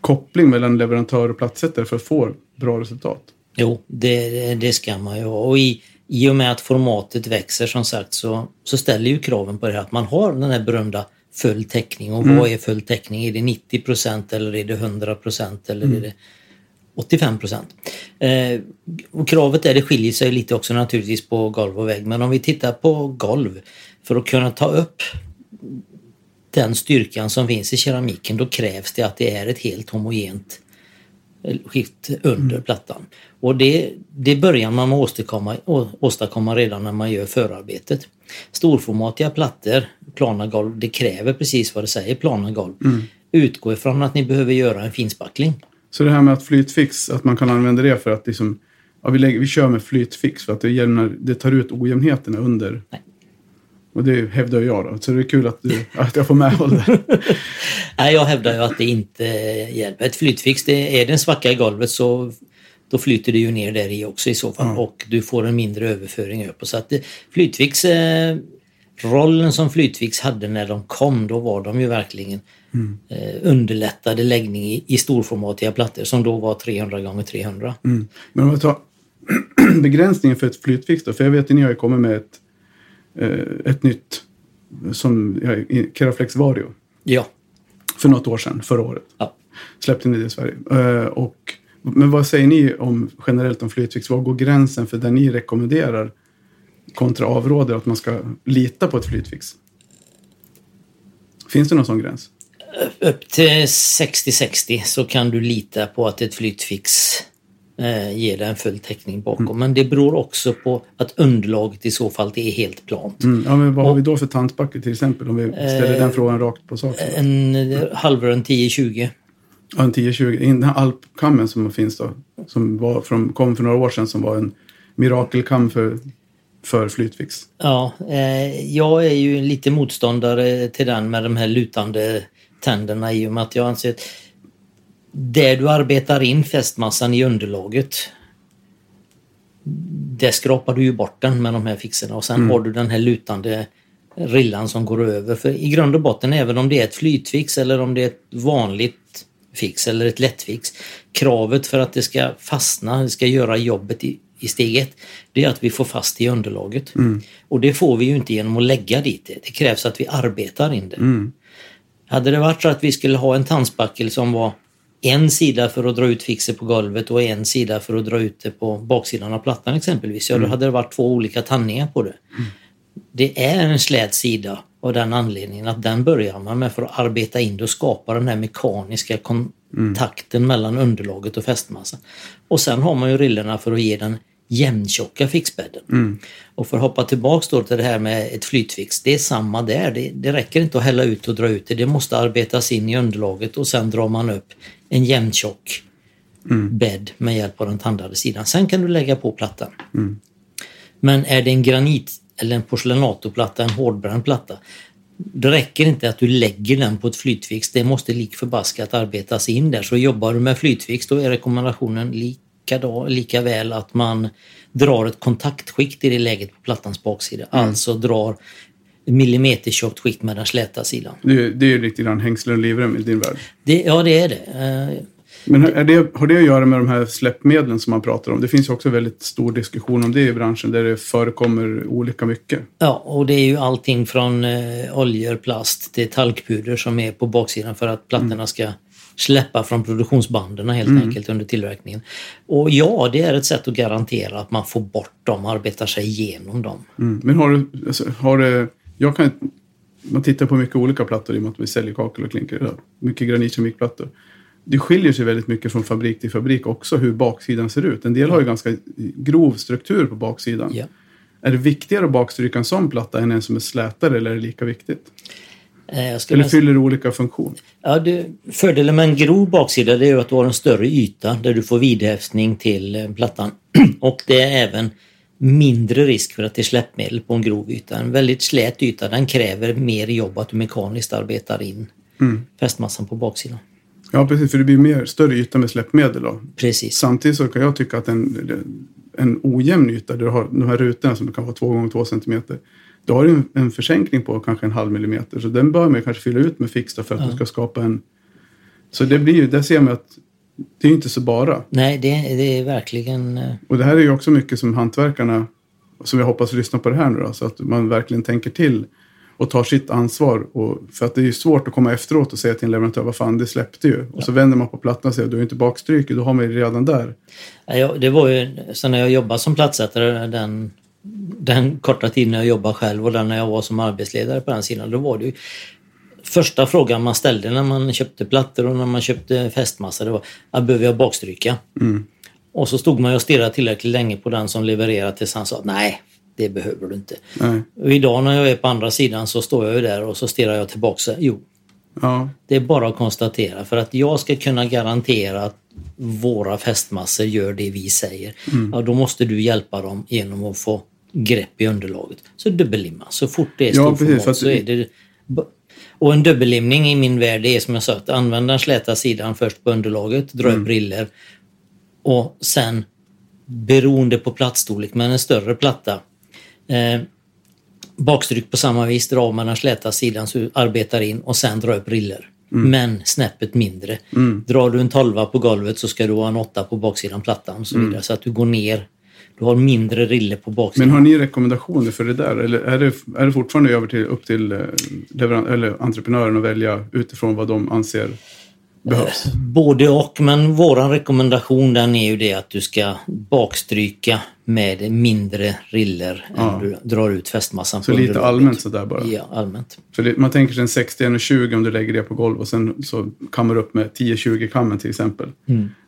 koppling mellan leverantör och plattsättare för att få bra resultat? Jo, det, det ska man ju ha. Och i, i och med att formatet växer som sagt så, så ställer ju kraven på det här att man har den här berömda full täckning. Och mm. vad är full täckning? Är det 90 eller är det 100% eller mm. är det 85 eh, och Kravet är det skiljer sig lite också naturligtvis på golv och vägg. Men om vi tittar på golv för att kunna ta upp den styrkan som finns i keramiken då krävs det att det är ett helt homogent skikt under mm. plattan. Och det, det börjar man åstadkomma, åstadkomma redan när man gör förarbetet. Storformatiga plattor, plana golv, det kräver precis vad det säger, plana golv. Mm. Utgå ifrån att ni behöver göra en finspackling. Så det här med att flytfix, att man kan använda det för att liksom, ja, vi, lägger, vi kör med flytfix för att det, jämnar, det tar ut ojämnheterna under. Nej. Och det hävdar jag då, så det är kul att, du, att jag får medhåll där. Nej, jag hävdar ju att det inte hjälper. Ett flytfix, det, är det en svacka i golvet så då flyter det ju ner där i också i så fall mm. och du får en mindre överföring upp. Så att det, flytfix, eh, rollen som flytfix hade när de kom, då var de ju verkligen mm. eh, underlättade läggning i, i storformatiga plattor som då var 300 gånger 300 mm. Men om vi tar begränsningen för ett flytfix då, för jag vet att ni har ju kommit med ett Eh, ett nytt som ja, Keraflex Vario. Ja. För något år sedan, förra året. Ja. Släppte ni det i Sverige. Eh, och, men vad säger ni om generellt om flytfix? Var går gränsen för det ni rekommenderar kontra avråder att man ska lita på ett flytfix? Finns det någon sån gräns? Upp till 60-60 så kan du lita på att ett flytfix eh, ger det en full täckning bakom. Mm. Men det beror också på att underlaget i så fall är helt plant. Mm. Ja, men vad har vi då för tantbacke till exempel? Om vi ställer eh, den frågan rakt på sak. En halvrund 10-20. Ja, en 10-20. Den här alpkammen som finns då, som var från, kom för några år sedan som var en mirakelkam för för flytfix. Ja, eh, jag är ju lite motståndare till den med de här lutande tänderna i och med att jag anser att där du arbetar in fästmassan i underlaget där skrapar du ju bort den med de här fixerna och sen mm. har du den här lutande rillan som går över. För i grund och botten, även om det är ett flytfix eller om det är ett vanligt fix eller ett lättfix, kravet för att det ska fastna, det ska göra jobbet i, i steg ett, det är att vi får fast i underlaget. Mm. Och det får vi ju inte genom att lägga dit det. Det krävs att vi arbetar in det. Mm. Hade det varit så att vi skulle ha en tandspackel som var en sida för att dra ut fixet på golvet och en sida för att dra ut det på baksidan av plattan exempelvis. Ja, då mm. hade det varit två olika tandningar på det. Mm. Det är en slät sida av den anledningen att den börjar man med för att arbeta in det och skapa den här mekaniska kontakten mm. mellan underlaget och fästmassan. Och sen har man ju rillorna för att ge den jämntjocka fixbädden. Mm. Och för att hoppa tillbaks då till det här med ett flytfix, det är samma där. Det, det räcker inte att hälla ut och dra ut det, det måste arbetas in i underlaget och sen drar man upp en jämntjock bädd med hjälp av den tandade sidan. Sen kan du lägga på plattan. Men är det en granit eller en porcelänatorplatta, en hårdbränd platta, det räcker inte att du lägger den på ett flytfix. Det måste lik förbaskat arbetas in där. Så jobbar du med flytfix då är rekommendationen lika, då, lika väl att man drar ett kontaktskikt i det läget på plattans baksida. Alltså drar millimetertjockt skikt med den släta sidan. Det, det är ju lite grann hängslen och livrem i din värld. Det, ja, det är det. Eh, Men är det, har det att göra med de här släppmedlen som man pratar om? Det finns ju också väldigt stor diskussion om det i branschen där det förekommer olika mycket. Ja, och det är ju allting från eh, oljor, plast till talkpuder som är på baksidan för att plattorna ska släppa från produktionsbanden helt enkelt under tillverkningen. Och ja, det är ett sätt att garantera att man får bort dem, arbetar sig igenom dem. Mm. Men har du, alltså, har det, jag kan, man tittar på mycket olika plattor i och med att vi säljer kakel och klinker. Mycket granitkeramikplattor. Det skiljer sig väldigt mycket från fabrik till fabrik också hur baksidan ser ut. En del har ju ganska grov struktur på baksidan. Ja. Är det viktigare att bakstryka en sån platta än en som är slätare eller är det lika viktigt? Eh, Eller fyller olika funktion? Ja, det, fördelen med en grov baksida det är att du har en större yta där du får vidhäftning till eh, plattan. Och det är även mindre risk för att det är släppmedel på en grov yta. En väldigt slät yta den kräver mer jobb att du mekaniskt arbetar in fästmassan på baksidan. Ja, precis. För det blir mer, större yta med släppmedel då. Precis. Samtidigt så kan jag tycka att en, en ojämn yta, där du har de här rutorna som kan vara två gånger två centimeter. Då har du en, en försänkning på kanske en halv millimeter. Så den bör man kanske fylla ut med fix för att du ska skapa en... Så det blir ju, där ser man att det är inte så bara. Nej, det, det är verkligen... eh, Och det här är ju också mycket som hantverkarna, som jag hoppas lyssnar på det här nu då, så att man verkligen tänker till och tar sitt ansvar. Och, för att det är ju svårt att komma efteråt och säga till en leverantör, vad fan det släppte ju. Och så vänder man på plattan och säger, du är inte bakstryket, då har man ju redan där. Ja, det var ju så när jag jobbade som plattsättare den, den korta tiden jag jobbade själv och den när jag var som arbetsledare på den sidan. Då var det ju första frågan man ställde när man köpte plattor och när man köpte fästmassa. Det var, "Ja, behöver jag bakstryka? Och så stod man och stirrade tillräckligt länge på den som levererade tills han sa nej, det behöver du inte. Och idag när jag är på andra sidan så står jag ju där och så stirrar jag tillbaka. Jo, Ja, det är bara att konstatera. För att jag ska kunna garantera att våra fästmassor gör det vi säger. Ja, då måste du hjälpa dem genom att få grepp i underlaget. Så dubbellimma. Så fort det är Ja, storformat precis, för att- så är det... Och en dubbellimning i min värld är som jag sa, att använda den släta sidan först på underlaget, dra upp riller och sen beroende på plattstorlek, men en större platta eh, bakstryck på samma vis, dra med den släta sidan så arbetar in och sen dra upp riller. Men snäppet mindre. Drar du en 12 på golvet så ska du ha en 8 på baksidan plattan och så vidare. Så att du går ner. Du har mindre rille på baksidan. Men har ni rekommendationer för det där? Eller är det, är det fortfarande över till, upp till eh, leveran- eller entreprenören att välja utifrån vad de anser behövs? Både och, men våran rekommendation den är ju det att du ska bakstryka med mindre riller Ja. än du drar ut fästmassan Så lite allmänt sådär bara? Ja, allmänt. För det, man tänker sig en 60 och 20 om du lägger det på golv och sen så kammar du upp med 10-20 kammen till exempel.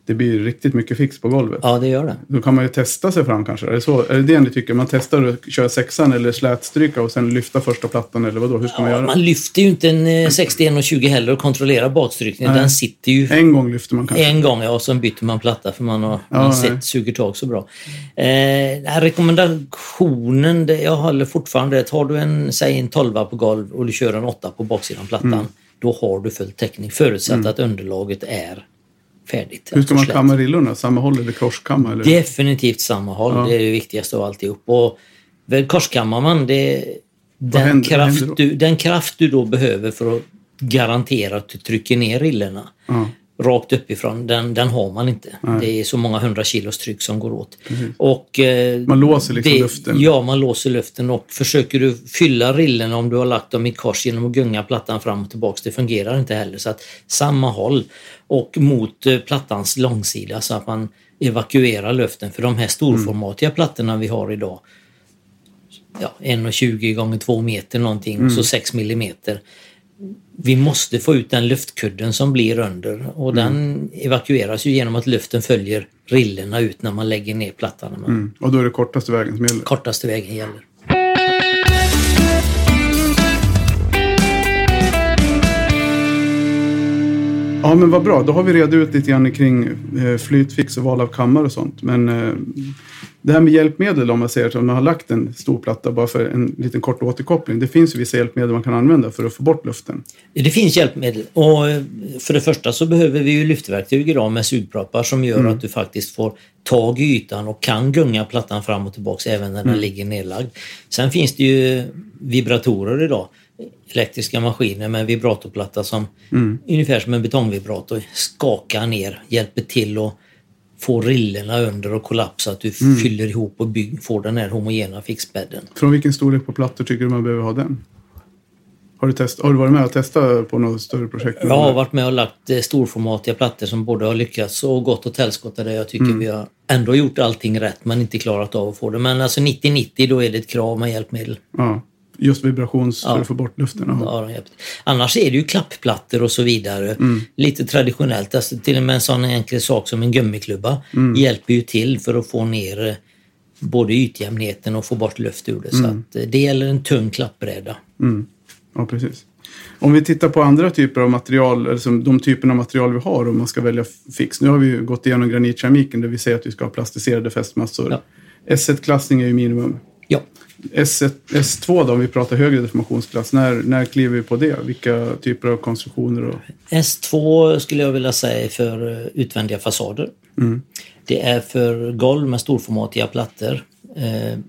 Det blir riktigt mycket fix på golvet. Ja, det gör det. Då kan man ju testa sig fram kanske. Är det, så, är det det ni tycker? Man testar att köra sexan eller slätstryka och sen lyfta första plattan eller vadå? Hur ska man Ja, göra? man lyfter ju inte en eh, 61 och 20 heller och kontrollerar bakstrykningen. Nej. Den sitter ju En gång lyfter man kanske. en gång ja, och sen byter man platta för man har Ja, man sett suger tag så bra. Eh, rekommendationen, det, jag håller fortfarande. Tar du en, säg en 12 på golv och du kör en 8 på baksidan plattan, Mm. då har du full täckning förutsatt att underlaget är färdigt. Hur ska man kamma rillorna? Samma håll eller korskamma? Eller? Definitivt samma håll. Ja. Det är det viktigaste av alltihop. Och korskammar man, det, den, händer- vad händer kraft du, den kraft du då behöver för att garantera att du trycker ner rillorna Ja. Rakt uppifrån, den, den har man inte. Det är så många hundra kilos tryck som går åt. Och, eh, Man låser liksom det, luften. Ja, man låser luften och försöker du fylla rillen om du har lagt dem i kors genom att gunga plattan fram och tillbaks, det fungerar inte heller. Så att samma håll och mot eh, plattans långsida så att man evakuerar luften. För de här storformatiga plattorna vi har idag, ja, 1,20 gånger 2 meter någonting och så 6 millimeter. Vi måste få ut den luftkudden som blir under och den evakueras ju genom att luften följer rillorna ut när man lägger ner plattan. Mm. Och då är det kortaste vägen som gäller. Kortaste vägen gäller. Ja, men vad bra. Då har vi redat ut lite grann kring eh, flytfix och val av kammare och sånt. Men eh, det här med hjälpmedel, om man säger att man har lagt en stor platta bara för en liten kort återkoppling. Det finns ju vissa hjälpmedel man kan använda för att få bort luften. Det finns hjälpmedel. Och eh, för det första så behöver vi ju lyftverktyg idag med sugproppar som gör att du faktiskt får tag i ytan och kan gunga plattan fram och tillbaks även när den ligger nedlagd. Sen finns det ju vibratorer idag elektriska maskiner med vibratorplatta som ungefär som en betongvibrator skakar ner, hjälper till att få rillorna under och kollapsa, att du fyller ihop och bygg, får den här homogena fixbädden. Från vilken storlek på plattor tycker du man behöver ha den? Har du, test, har du varit med och testat på något större projekt? Jag har varit med och lagt eh, storformatiga plattor som både har lyckats och gått åt helskotta där jag tycker vi har ändå gjort allting rätt men inte klarat av att få det. Men alltså 90-90 då är det ett krav med hjälpmedel. Ja, just vibrations för Ja. att få bort luften. Ja. Ja, de. Annars är det ju klappplattor och så vidare. Lite traditionellt. Alltså till och med en sån enkel sak som en gummiklubba hjälper ju till för att få ner eh, både ytjämnheten och få bort luft ur det. Så att eh, det gäller en tung klappbräda. ja, precis. Om vi tittar på andra typer av material, som de typerna av material vi har om man ska välja fix. Nu har vi ju gått igenom granitkeramiken där vi säger att vi ska ha plastiserade fästmassor. Ja. S1-klassning är ju minimum. Ja. S1, S2 då, om vi pratar högre deformationsklass, när, när kliver vi på det? Vilka typer av konstruktioner? Och... S2 skulle jag vilja säga är för eh, utvändiga fasader. Det är för golv med storformatiga plattor. Eh,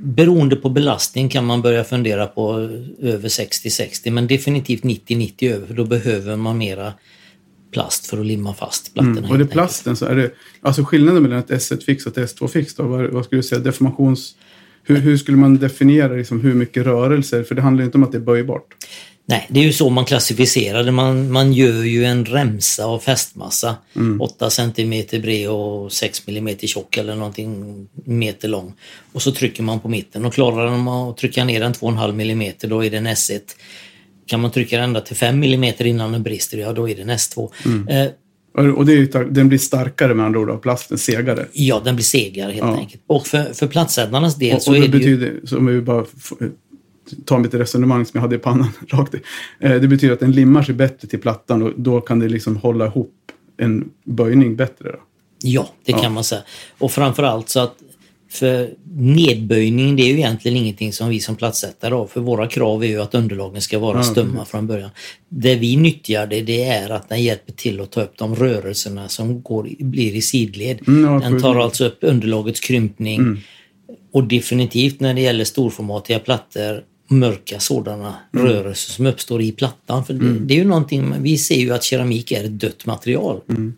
beroende på belastning kan man börja fundera på över 60-60 men definitivt 90-90 över för då behöver man mera plast för att limma fast plattorna. Mm. Och det plasten, så är det, alltså skillnaden mellan ett S1-fix och ett S2-fix då? Vad, vad skulle du säga? Deformations... Hur, hur skulle man definiera liksom, hur mycket rörelser? För det handlar ju inte om att det är böjbart. Nej, det är ju så man klassificerar det. Man, man gör ju en remsa av fästmassa. 8 cm bred och 6 mm tjock eller någonting meter lång. Och så trycker man på mitten och klarar man att trycka ner den 2,5 mm då är det en S1. Kan man trycka ända till 5 mm innan den brister, ja då är det en S2. Eh, Och det ju den blir starkare med andra ord av plasten, segare. ja, den blir segare helt Ja. enkelt. Och för, för platsädlarnas del Och, så och är det ju... betyder, så om vi bara tar mitt resonemang som jag hade i pannan rakt. Eh, Det betyder att den limmar sig bättre till plattan och då kan det liksom hålla ihop en böjning bättre. Då. Ja, det Ja. kan man säga. Och framförallt så att för nedböjning det är ju egentligen ingenting som vi som platssättare har. För våra krav är ju att underlagen ska vara stumma från början. Det vi nyttjar det, det är att den hjälper till att ta upp de rörelserna som går, blir i sidled. Mm, den tar alltså upp underlagets krympning. Och definitivt när det gäller storformatiga plattor mörka sådana Mm. rörelser som uppstår i plattan. För det, det är ju någonting, vi ser ju att keramik är ett dött material Mm.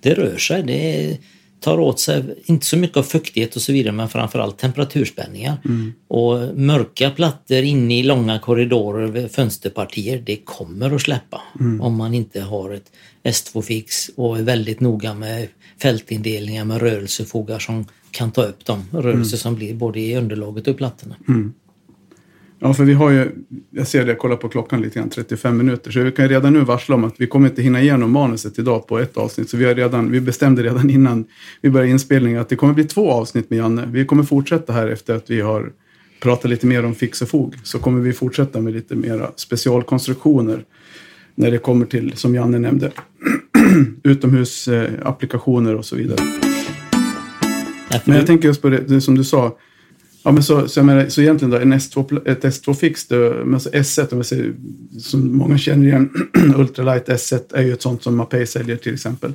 det rör sig. Det tar åt sig, inte så mycket av fuktighet och så vidare, men framförallt temperaturspänningar. Och mörka plattor inne i långa korridorer fönsterpartier, det kommer att släppa om man inte har ett S2-fix och är väldigt noga med fältindelningar med rörelsefogar som kan ta upp de rörelser som blir både i underlaget och i plattorna. Ja, för vi har ju, jag ser det, jag kollar på klockan lite grann, 35 minuter. Så vi kan redan nu varsla om att vi kommer inte hinna igenom manuset idag på ett avsnitt. Så vi, har redan, vi bestämde redan innan vi började inspelningen att det kommer bli två avsnitt med Janne. Vi kommer fortsätta här efter att vi har pratat lite mer om fix och fog. Så kommer vi fortsätta med lite mera specialkonstruktioner när det kommer till, som Janne nämnde, utomhusapplikationer och så vidare. Men jag tänker just på det, det som du sa. Ja, men så, så, jag menar, så egentligen då, en S2, ett S2-fix, det- men så S1, om vi säger, som många känner igen, Ultralight S1 är ju ett sånt som Mapei säljer till exempel.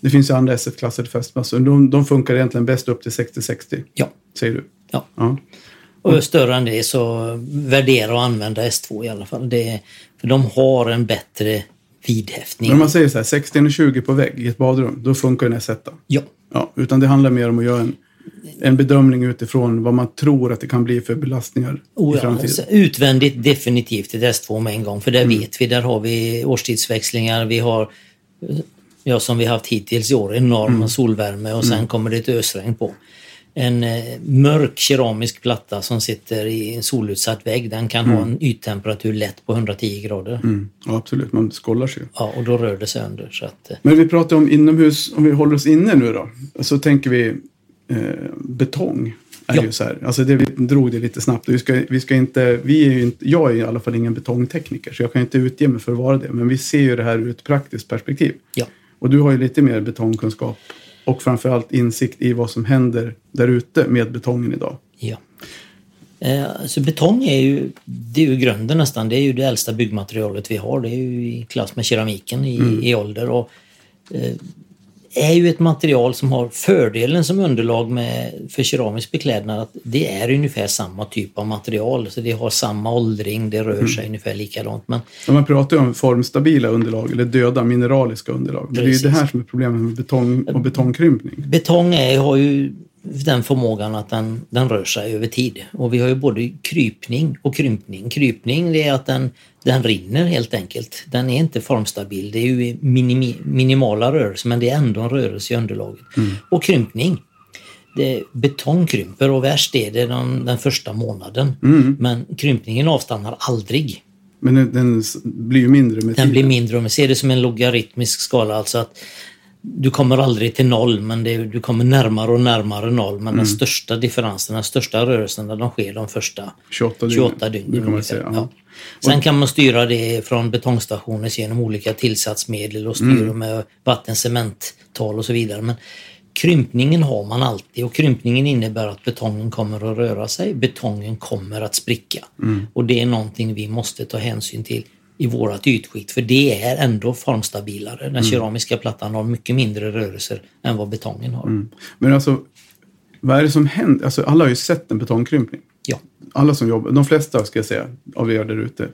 Det finns ju andra S1-klassade fästmassor. De, de funkar egentligen bäst upp till 60-60, ja, säger du. ja. Ja. Och större än det så värdera och använda S2 i alla fall. Det, för de har en bättre vidhäftning. Men om man säger så här, 60 och 20 på vägg i ett badrum, då funkar en S1. Ja, Ja, utan det handlar mer om att göra en, en bedömning utifrån vad man tror att det kan bli för belastningar oh i ja. framtiden. Så Utvändigt definitivt ett S2 med en gång. För Mm. där vet vi, där har vi årstidsväxlingar. Vi har, ja, som vi haft hittills i år, enorma Mm. solvärme och sen kommer det ett ösregn på. En eh, mörk keramisk platta som sitter i en solutsatt vägg, den kan ha en yttemperatur lätt på 110 grader. Mm. Ja, absolut. Man skollar sig. Ja, och då rör det sig under. Så att, eh, Men vi pratar om inomhus, om vi håller oss inne nu då, så tänker vi betong. Är Ja. ju så här. Alltså det, vi drog det lite snabbt. Vi ska, vi ska inte, vi är ju inte, jag är i alla fall ingen betongtekniker så jag kan inte utge mig för att vara det. Men vi ser ju det här ur ett praktiskt perspektiv. Ja. Och du har ju lite mer betongkunskap och framförallt insikt i vad som händer där ute med betongen idag. Ja. Eh, Alltså betong är ju, det är ju grunden nästan. Det är ju det äldsta byggmaterialet vi har. Det är ju i klass med keramiken i, i ålder. Och, eh, är ju ett material som har fördelen som underlag med, för keramisk beklädnad att det är ungefär samma typ av material. Så det har samma åldring, det rör sig ungefär likadant. Men Och man pratar ju om formstabila underlag eller döda mineraliska underlag. Men det är ju det här som är problemet med betong och betongkrympning. Betong är, har ju den förmågan att den, den rör sig över tid. Och vi har ju både krypning och krympning. Krypning det är att den, den rinner helt enkelt. Den är inte formstabil. Det är ju minimi, minimala rörelser men det är ändå en rörelse i underlaget. Och krympning. Det, betong krymper och värst är det den, den första månaden. Men krympningen avstannar aldrig. Men den, den blir ju mindre med Den tiden. blir mindre och man ser det som en logaritmisk skala. Alltså att du kommer aldrig till noll men det, du kommer närmare och närmare noll. Men den största differensen, den största rörelserna de sker de första 28 dygn. 28 dygn. brukar man ungefär. säga. Ja. Sen kan man styra det från betongstationer genom olika tillsatsmedel och styra med vatten, cementtal och så vidare. Men krympningen har man alltid och krympningen innebär att betongen kommer att röra sig. Betongen kommer att spricka. Och det är någonting vi måste ta hänsyn till i vårat ytskikt för det är ändå formstabilare. Den keramiska plattan har mycket mindre rörelser än vad betongen har. Men alltså, vad är det som händer? Alltså, alla har ju sett en betongkrympning. Ja. Alla som jobbar, de flesta ska jag säga, av er där ute.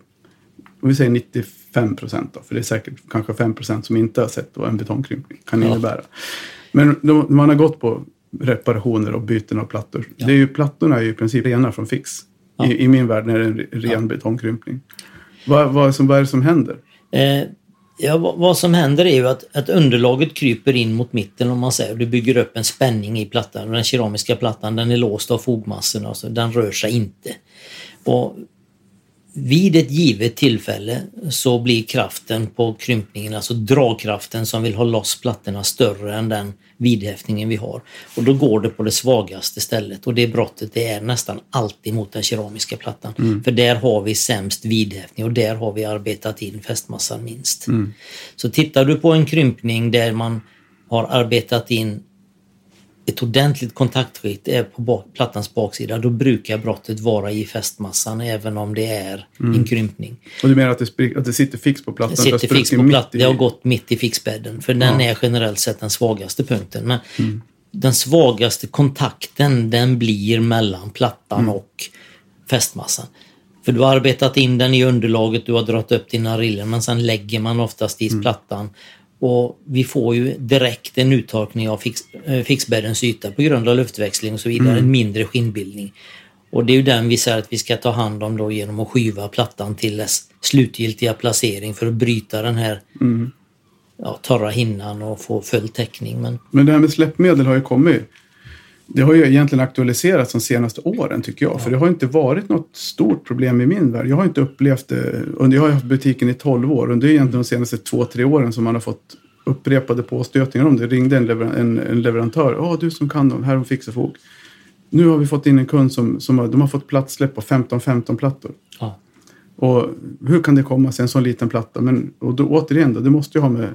Och vi säger 95 procent då, för det är säkert kanske 5 procent som inte har sett vad en betongkrympning kan Ja. innebära. Men de, man har gått på reparationer och byten av plattor. Det är ju, plattorna är ju i princip rena från fix. Ja. I, I min värld är det en re- ren betongkrympning. Vad, vad, är som, vad är det som händer? Eh, ja, vad, vad som händer är ju att, att underlaget kryper in mot mitten om man säger. Du bygger upp en spänning i plattan. Den keramiska plattan den är låst av fogmassorna, så den rör sig inte. Och vid ett givet tillfälle så blir kraften på krympningen, alltså dragkraften som vill ha loss plattorna större än den vidhäftningen vi har. Och då går det på det svagaste stället och det brottet det är nästan alltid mot den keramiska plattan. För där har vi sämst vidhäftning och där har vi arbetat in fästmassan minst. Så tittar du på en krympning där man har arbetat in ett ordentligt kontaktskikt är på bak, plattans baksida, då brukar brottet vara i fästmassan även om det är en krympning. Och du menar att det, att det sitter fix på plattan? Det sitter fix på plattan, i- det har gått mitt i fixbädden för den är generellt sett den svagaste punkten. Men den svagaste kontakten den blir mellan plattan och fästmassan. För du har arbetat in den i underlaget, du har dragit upp dina riller men sen lägger man oftast i plattan. Och vi får ju direkt en uttorkning av fix, eh, fixbäddens yta på grund av luftväxling och så vidare, en mindre skinnbildning. Och det är ju den vi säger att vi ska ta hand om då genom att skiva plattan till dess slutgiltiga placering för att bryta den här ja, torra hinnan och få full täckning. Men Men det här med släppmedel har ju kommit. Det har ju egentligen aktualiserats de senaste åren tycker jag. För det har inte varit något stort problem i min värld. Jag har inte upplevt det. Under, jag har haft butiken i 12 år. Och det är egentligen de senaste två, tre åren som man har fått upprepade påstötningar om det. ringde en, lever, en, en leverantör. Ja, du som kan dem. Här har Fix och Fog. Nu har vi fått in en kund som, som har, de har fått platssläpp på 15-15 plattor. ja, Och hur kan det komma sig en sån liten platta? Men och då, återigen, då, det måste ju ha med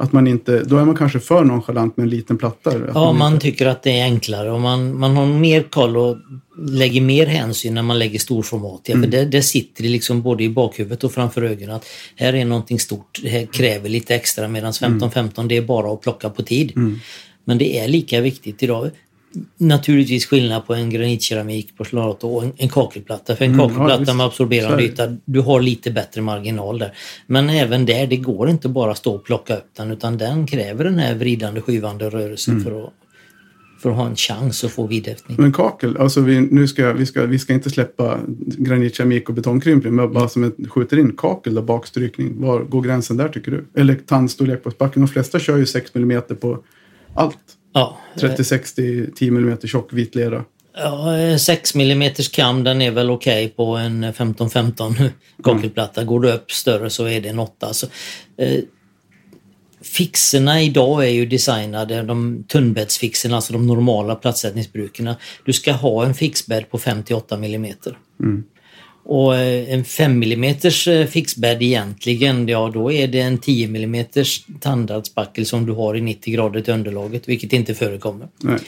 att man inte... Då är man kanske för nonchalant med en liten platta. Att ja man inte- tycker att det är enklare och man, man har mer koll och lägger mer hänsyn när man lägger storformat. Ja, För det, det sitter liksom både i bakhuvudet och framför ögonen att här är någonting stort, det här kräver lite extra medan 15-15 det är bara att plocka på tid. Men det är lika viktigt idag. Naturligtvis skillnad på en granitkeramik, porcelat och en, en kakelplatta. För en Mm, kakelplatta med absorberande yta, du har lite bättre marginal där. Men även där, det går inte bara att stå och plocka upp den utan den kräver den här vridande, skivande rörelsen Mm. för, att, för att ha en chans att få vidhäftning. Men kakel, alltså vi, nu ska, vi, ska, vi ska inte släppa granitkeramik och betongkrympning, men bara som ett, skjuter in kakel och bakstrykning. Var går gränsen där tycker du? Eller tandstorlek på spacken. De flesta kör ju 6 mm på allt. Ja, 30-60, 10 mm tjock vit lera. Ja, eh, 6 mm kam den är väl okej på en 15-15 kakelplatta. Går du upp större så är det en 8. Så, eh, fixerna idag är ju designade, de tunnbäddsfixerna, alltså de normala plattsättningsbrukarna. Du ska ha en fixbädd på 58 mm. Och eh, en 5 mm fixbädd egentligen, ja då är det en 10 mm tandartsbackel som du har i 90 grader till underlaget, vilket inte förekommer. Nej.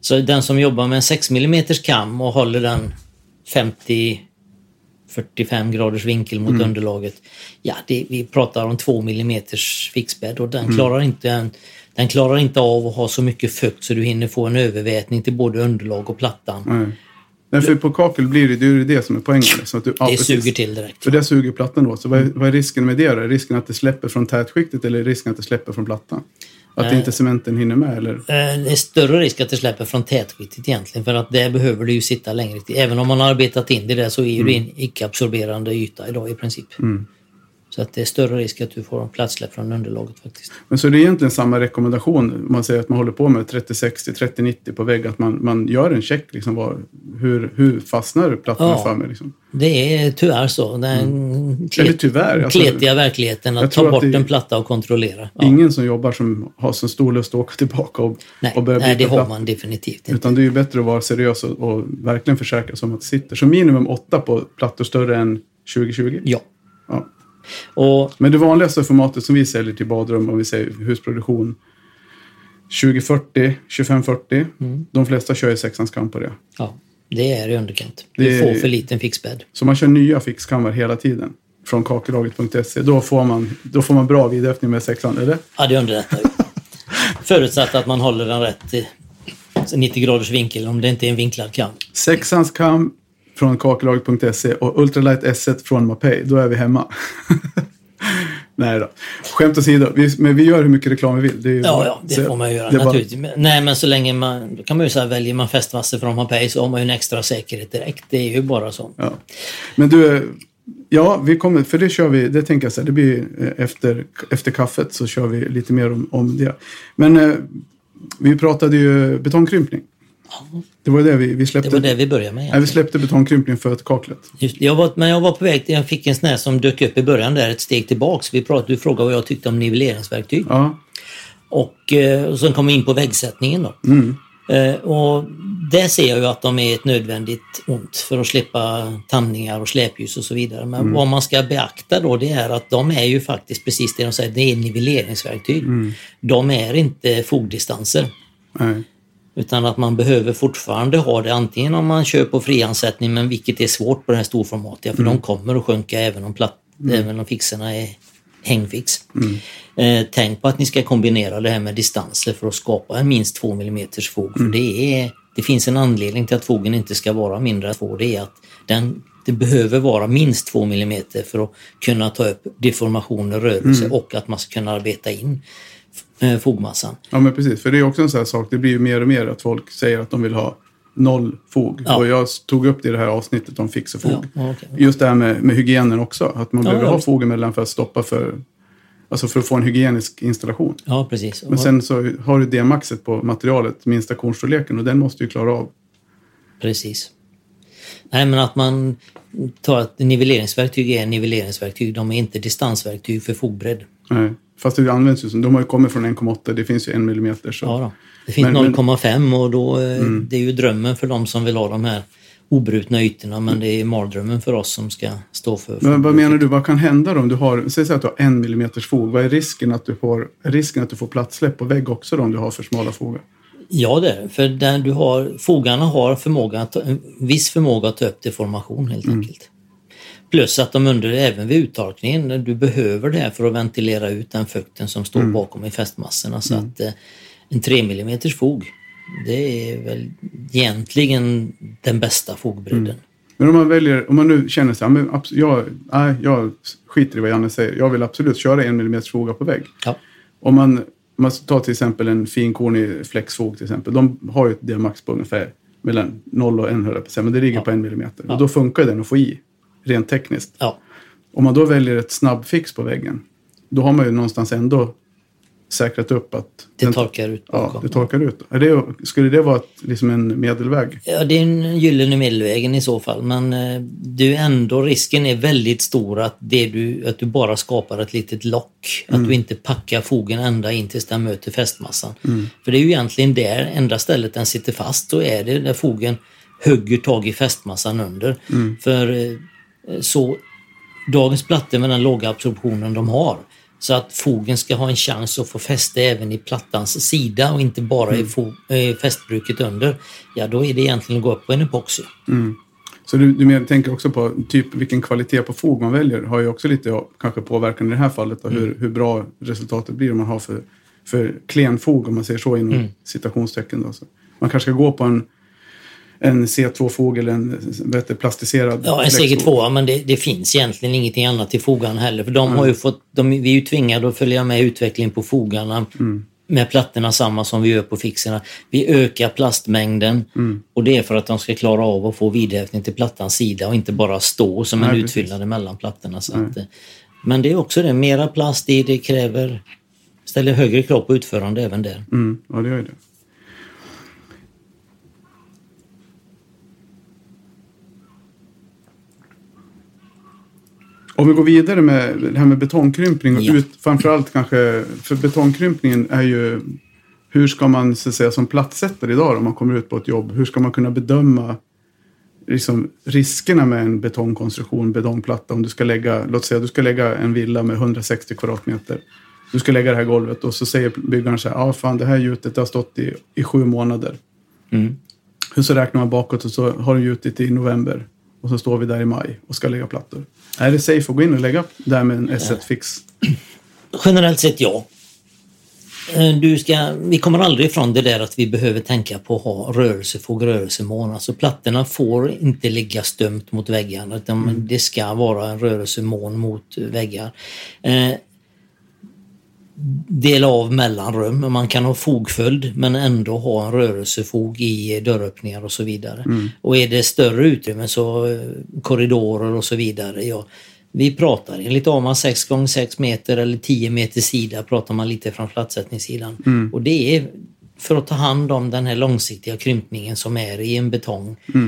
Så den som jobbar med en 6 mm kam och håller den 50 45 graders vinkel mot underlaget. Ja, det, vi pratar om 2 mm fixbädd och den, klarar inte en, den klarar inte av att ha så mycket fukt så du hinner få en övervätning till både underlag och plattan. Nej. Nej, för på kakel blir det, det är det som är poängen. Så att du, ja, Det suger till direkt. För det suger plattan då. Så vad är, vad är risken med det? Är risken att det släpper från tätskiktet eller risken att det släpper från plattan? Att Nej. inte cementen hinner med eller? Eh, Det är större risk att det släpper från tätskiktet egentligen för att där behöver det ju sitta längre. Även om man har arbetat in det där så är ju det en icke-absorberande yta idag i princip. Så att det är större risk att du får en platssläpp från underlaget faktiskt. Men så är det egentligen samma rekommendation. om Man säger att man håller på med 3060, 3090 på vägg. Att man, man gör en check. Liksom, var, hur, hur fastnar plattorna Ja. för mig? Liksom. Det är tyvärr så. Den Eller klet, tyvärr. Alltså, kletiga verkligheten att ta att bort det- en platta och kontrollera. Ja. Ingen som jobbar som har så stor lust att åka tillbaka och, Nej, och börja nej, det byta har man definitivt inte. Utan det är ju bättre att vara seriös och, och verkligen försäkra sig om att det sitter. Så minimum åtta på plattor större än 2020. Ja. Ja. Och Men det vanligaste formatet som vi säljer till badrum, om vi säger husproduktion, 2040, 2540. Mm. De flesta kör ju sexans kam på det. ja, det är i underkant. Det Du får för liten fixbädd. Så man kör nya fixkammar hela tiden. Från kakellaget.se. Då får man, då får man bra vidöppning med sexan, eller? Ja, det underlättar ju. Förutsatt att man håller den rätt i 90 graders vinkel om det inte är en vinklad kam. Sexans kam från kakellaget.se och Ultralight S1 från Mapei. Då är vi hemma. Nej då. Skämt åsido. Vi, men vi gör hur mycket reklam vi vill. Det Ja, bara- ja, det så- får man ju göra bara- naturligtvis. Men- Nej, men så länge man... Då kan man ju säga, väljer man fästmassor från Mapei så har man ju en extra säkerhet direkt. Det är ju bara så. Ja. Men du, ja, vi kommer, för det kör vi, det tänker jag så här, det blir eh, efter, efter kaffet så kör vi lite mer om, om det. Men eh, vi pratade ju betongkrympning. Det var det vi, vi släppte. Det var det vi började med. Nej, vi släppte betongkrympning för ett kaklet. Just, jag var, men jag var på väg till, jag fick en sån här som dök upp i början där, ett steg tillbaks. Vi pratade, du frågade vad jag tyckte om nivelleringsverktyg. Ja, Och, eh, och sen kom vi in på väggsättningen då. Eh, och där ser jag ju att de är ett nödvändigt ont för att slippa tandningar och släpljus och så vidare. Men vad man ska beakta då det är att de är ju faktiskt precis det de säger, det är nivelleringsverktyg. De är inte fogdistanser. nej. Utan att man behöver fortfarande ha det antingen om man kör på friansättning men vilket är svårt på det här storformatiga för de kommer att sjunka även om, platt, även om fixerna är hängfix. Eh, tänk på att ni ska kombinera det här med distanser för att skapa en minst 2 mm fog. För det, är, det finns en anledning till att fogen inte ska vara mindre än 2. Det är att den, det behöver vara minst 2 mm för att kunna ta upp deformationer, rörelse och att man ska kunna arbeta in eh, fogmassan. Ja, men precis. För det är också en sån här sak. Det blir ju mer och mer att folk säger att de vill ha noll fog. Ja. Och jag tog upp det i det här avsnittet om fix och fog. Ja, okej. Just det här med, med hygienen också. Att man Ja, behöver ha fog emellan för att stoppa för... Alltså för att få en hygienisk installation. Ja, precis. Men sen så har du D-maxet på materialet, minsta kornstorleken, och den måste ju klara av. Precis. Nej, men att man tar att nivelleringsverktyg är nivelleringsverktyg. De är inte distansverktyg för fogbredd. Nej. Fast det används ju som, de har ju kommit från 1,8, det finns ju en millimeter. Så. Ja, då. Det finns Men- men- 0,5 och då, eh, det är ju drömmen för de som vill ha de här obrutna ytorna men det är mardrömmen för oss som ska stå för... Men vad menar du, vad kan hända då om du har, säg så att du har en millimeters fog, vad är risken att du får, risken att du får platssläpp på vägg också då om du har för smala fogar? Ja, det är. För där du har, fogarna har förmåga att, en viss förmåga att ta upp deformation helt enkelt. Plus att de under, även vid uttorkningen, du behöver det här för att ventilera ut den fukten som står bakom i fästmassorna. Så att eh, en 3 mm fog, det är väl egentligen den bästa fogbredden. Men om man väljer, om man nu känner sig, ja, men abs- jag, nej, jag skiter i vad Janne säger, jag vill absolut köra en millimeters foga på vägg. Ja. Om man, om man tar till exempel en finkornig flexfog till exempel, de har ju ett D-max på ungefär mellan 0 och 1 höll jag på att säga, men det ligger på en millimeter. Ja. Och då funkar den att få i, rent tekniskt. ja, Om man då väljer ett snabbfix på väggen, då har man ju någonstans ändå säkrat upp att Det den, torkar ut ja, det torkar ut. Det, skulle det vara ett, liksom en medelväg? Ja, det är en gyllene medelvägen i så fall. Men eh, det är ändå risken är väldigt stor att, det du, att du bara skapar ett litet lock. Att du inte packar fogen ända in tills den möter fästmassan. För det är ju egentligen där, enda stället den sitter fast, så är det där fogen hugger tag i fästmassan under. För eh, så dagens plattor med den låga absorptionen de har så att fogen ska ha en chans att få fäste även i plattans sida och inte bara i fo- eh, fästbruket under. Ja, då är det egentligen att gå upp på en epoxy. Så du, du mer, tänker också på typ vilken kvalitet på fog man väljer har ju också lite kanske påverkan i det här fallet. Då, hur, hur bra resultatet blir om man har för, för klen fog om man säger så inom citationstecken. Då. Så man kanske ska gå på en, en C2-fog eller en vad heter, det, plastiserad Ja, en flexfog. CG2, men det, det finns egentligen ingenting annat i fogarna heller. För de har ju fått, de, vi är ju tvingade att följa med utvecklingen på fogarna. Med plattorna samma som vi gör på fixerna. Vi ökar plastmängden och det är för att de ska klara av att få vidhäftning till plattans sida och inte bara stå som en Nej, precis. utfyllnad mellan plattorna. Så att, eh, men det är också det, mera plast i, det kräver ställer högre krav på utförande även där. Mm, ja, det gör det. Om vi går vidare med det här med betongkrympning och Ja. ut, framförallt kanske, för betongkrympningen är ju hur ska man så att säga som plattsättare idag om man kommer ut på ett jobb, hur ska man kunna bedöma liksom, riskerna med en betongkonstruktion, betongplatta om du ska lägga, låt säga du ska lägga en villa med 160 kvadratmeter. Du ska lägga det här golvet och så säger byggaren så här, ja ah, fan det här gjutet har stått i, i sju månader. Mm. Hur så räknar man bakåt och så har du gjutit i november och så står vi där i maj och ska lägga plattor. Är det safe att gå in och lägga där med en S1 fix? Generellt sett ja. Eh, Du ska, vi kommer aldrig ifrån det där att vi behöver tänka på att ha rörelsefog, rörelsemån. Alltså plattorna får inte ligga stömt mot väggarna utan det ska vara en rörelsemån mot väggar. Dela av mellanrum. Man kan ha fogföljd men ändå ha en rörelsefog i dörröppningar och så vidare. Och är det större utrymme så eh, korridorer och så vidare. Ja, vi pratar enligt AMA 6 x 6 meter eller 10 meter sida pratar man lite från plattsättningssidan. Och det är för att ta hand om den här långsiktiga krympningen som är i en betong eh,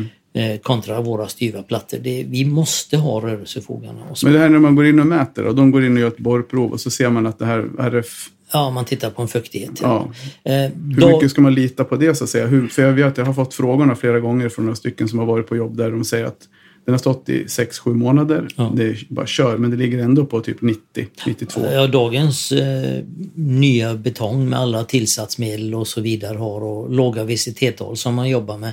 kontra våra styva plattor. Det, vi måste ha rörelsefogarna. Men det här när man går in och mäter och de går in och gör ett borrprov och så ser man att det här RF, ja, man tittar på en fuktighet. ja, Eh, hur då- mycket ska man lita på det så att säga? Hur, för jag vet att jag har fått frågorna flera gånger från några stycken som har varit på jobb där de säger att den har stått i 6-7 månader. Ja. Det är bara kör, men det ligger ändå på typ 90, 92. Ja, dagens eh, nya betong med alla tillsatsmedel och så vidare har och låga VCT-tal som man jobbar med.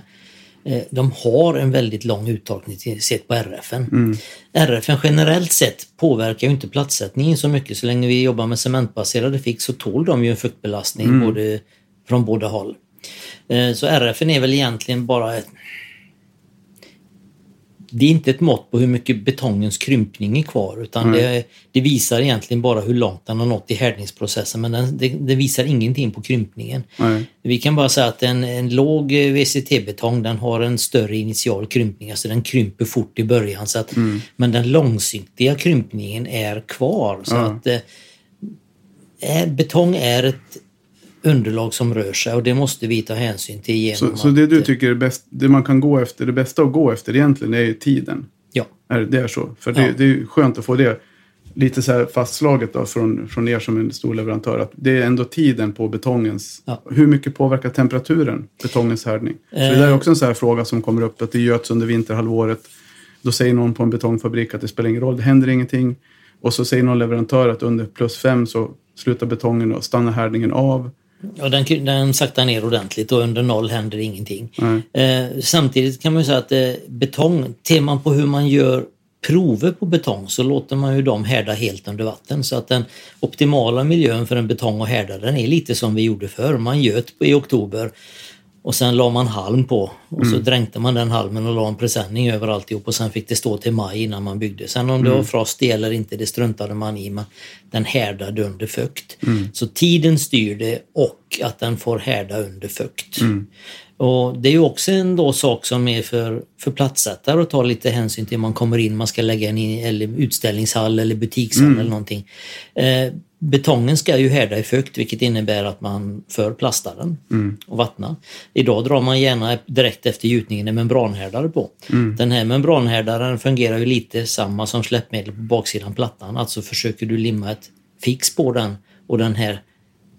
Eh, de har en väldigt lång uttagning sett på RFen. RFen generellt sett påverkar ju inte platssättningen så mycket. Så länge vi jobbar med cementbaserade fix så tål de ju en fuktbelastning både, från båda håll. Eh, så RFen är väl egentligen bara ett, det är inte ett mått på hur mycket betongens krympning är kvar utan det, det visar egentligen bara hur långt den har nått i härdningsprocessen men den, det, det visar ingenting på krympningen. Nej. Vi kan bara säga att en, en låg eh, VCT-betong den har en större initial krympning, alltså den krymper fort i början. Så att, Men den långsiktiga krympningen är kvar. Så att eh, Betong är ett underlag som rör sig och det måste vi ta hänsyn till genom Så, så det du eh, tycker är bäst, det man kan gå efter, det bästa att gå efter egentligen är ju tiden. Ja. Är, det är så? För det, Ja. det är skönt att få det lite så här fastslaget då från, från er som en stor leverantör. Att det är ändå tiden på betongens. Ja. Hur mycket påverkar temperaturen betongens härdning? För det där är också en här fråga som kommer upp. Att det göts under vinterhalvåret. Då säger någon på en betongfabrik att det spelar ingen roll, det händer ingenting. Och så säger någon leverantör att under plus fem så slutar betongen och stannar härdningen av. Ja, den, den saktar ner ordentligt och under noll händer ingenting. Nej. Eh, samtidigt kan man ju säga att eh, betong, ser man på hur man gör prover på betong så låter man ju dem härda helt under vatten. Så att den optimala miljön för en betong att härda den är lite som vi gjorde förr. Man göt i oktober och sen la man halm på och så dränkte man den halmen och la en presenning över alltihop och sen fick det stå till maj innan man byggde. Sen om det var frost i eller inte, det struntade man i. Men den härdade under fukt. Så tiden styr det och att den får härda under fukt. Och Det är ju också en då sak som är för, för platssättare att ta lite hänsyn till. Man kommer in, man ska lägga en i- eller utställningshall eller butikshall eller någonting. Eh, betongen ska ju härda i fukt vilket innebär att man för plastar den och vattnar. Idag drar man gärna direkt efter gjutningen en membranhärdare på. Den här membranhärdaren fungerar ju lite samma som släppmedel på baksidan plattan. Alltså försöker du limma ett fix på den och den här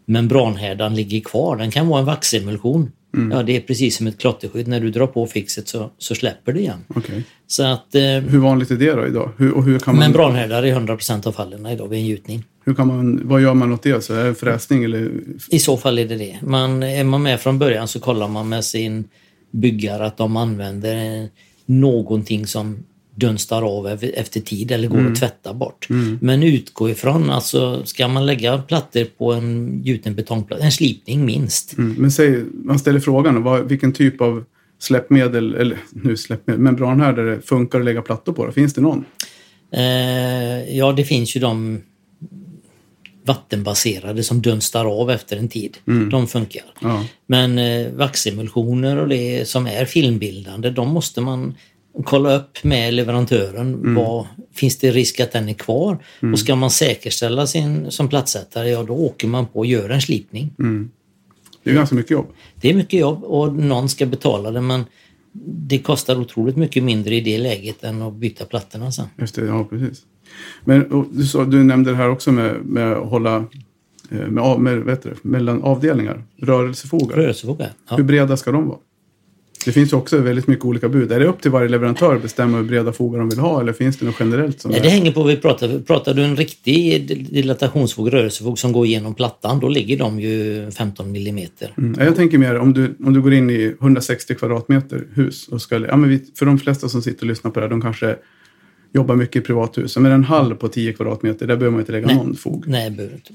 membranhärdaren ligger kvar. Den kan vara en vaxemulsion. Ja, det är precis som ett klotterskydd. När du drar på fixet så, så släpper det igen. Okej. Så att eh, Hur vanligt är det då idag? Hur, och hur kan man, membranhärdare är 100% av fallen idag vid en gjutning. Hur kan man, vad gör man åt det? Så är det fräsning eller? I så fall är det det. Man, är man med från början så kollar man med sin byggare att de använder eh, någonting som dunstar av efter tid eller går att tvätta bort. Men utgå ifrån, alltså ska man lägga plattor på en gjuten betongplatta, en slipning minst. Mm. Men säg, man ställer frågan, vad, vilken typ av släppmedel, eller nu släppmedel, membranhärdare funkar att lägga plattor på? Då? Finns det någon? Eh, ja, det finns ju de vattenbaserade som dunstar av efter en tid. De funkar. Ja. Men eh, vaxemulsioner och det som är filmbildande, de måste man kolla upp med leverantören. Vad, finns det risk att den är kvar? Och ska man säkerställa sin som plattsättare, ja då åker man på och gör en slipning. Det är ganska mycket jobb. Det är mycket jobb och någon ska betala det men det kostar otroligt mycket mindre i det läget än att byta plattorna sen. Just det, ja precis. Men du, sa, du nämnde det här också med, med att hålla eh, med, av- med, vet du, mellan avdelningar, rörelsefogar. Rörelsefogar. Ja. Hur breda ska de vara? Det finns ju också väldigt mycket olika bud. Är det upp till varje leverantör att bestämma hur breda fogar de vill ha eller finns det något generellt? Som Nej, är... det hänger på vad vi pratar. Pratar du en riktig dilatationsfog, rörelsefog som går igenom plattan, då ligger de ju 15 millimeter. Mm. Jag tänker mer om du, om du går in i 160 kvadratmeter hus och ska, ja, men vi, för de flesta som sitter och lyssnar på det här, de kanske jobbar mycket i privathus. Men en hall på 10 kvadratmeter, där behöver man inte lägga Nej. någon fog. Nej.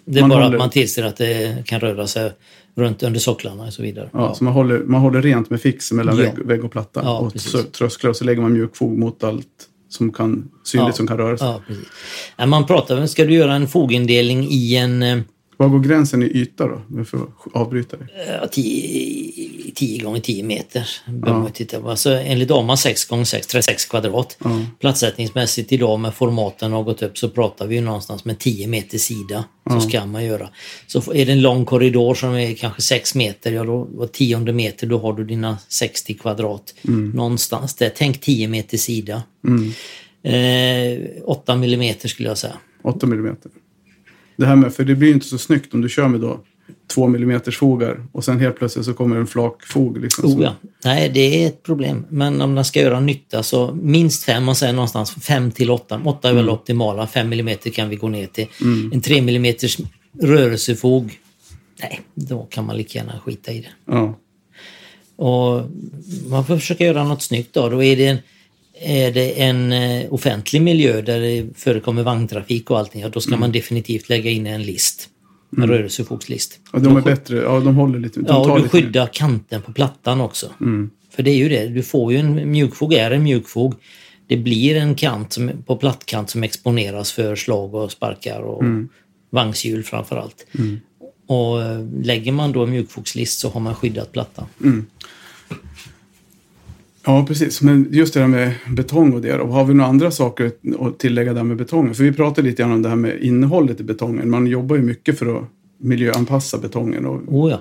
Det är Man bara håller- att man tillser att det kan röra sig runt under socklarna och så vidare. Ja, Så man håller, man håller rent med fix mellan Ja. vägg, vägg och platta. Ja, och så, trösklar och så lägger man mjukfog mot allt som kan, synligt Ja. som kan röra sig. Ja, precis. Man pratar, ska du göra en fogindelning i en eh, Var går gränsen i yta då? För att avbryta det. ja, 10 10 gånger 10 meter. behöver man titta på. Alltså, enligt AMA 6 gånger 6, 36 kvadrat. Ja. Platssättningsmässigt idag med formaten har gått upp så pratar vi någonstans med 10 meter sida. Så ska man göra. Så är det en lång korridor som är kanske 6 meter, ja då var tionde meter då har du dina 60 kvadrat. Någonstans där. Tänk 10 meter sida. Eh, 8 millimeter skulle jag säga. 8 millimeter. Det här med, för det blir ju inte så snyggt om du kör med då 2 millimeters fogar och sen helt plötsligt så kommer en flakfog. Liksom, Oh, ja. Nej, det är ett problem. Men om den ska göra nytta så minst fem, man säger någonstans fem till åtta. Åtta är väl optimala, fem millimeter kan vi gå ner till. En tre millimeters rörelsefog, nej, då kan man lika gärna skita i det. Ja. Och man får försöka göra något snyggt då. Då är det en, är det en eh, offentlig miljö där det förekommer vagntrafik och allting, ja, då ska man definitivt lägga in en list. En rörelsefogslist. Och de är bättre, ja de håller lite. De Ja, och du skyddar kanten på plattan också. För det är ju det, du får ju en mjukfog, är en mjukfog. Det blir en kant som, på plattkant som exponeras för slag och sparkar och vagnshjul framför allt. Och eh, lägger man då en mjukfogslist så har man skyddat plattan. Ja, precis. Men just det här med betong och det. då. Har vi några andra saker att tillägga där med betongen? För vi pratade lite grann om det här med innehållet i betongen. Man jobbar ju mycket för att miljöanpassa betongen. Och, Oh ja.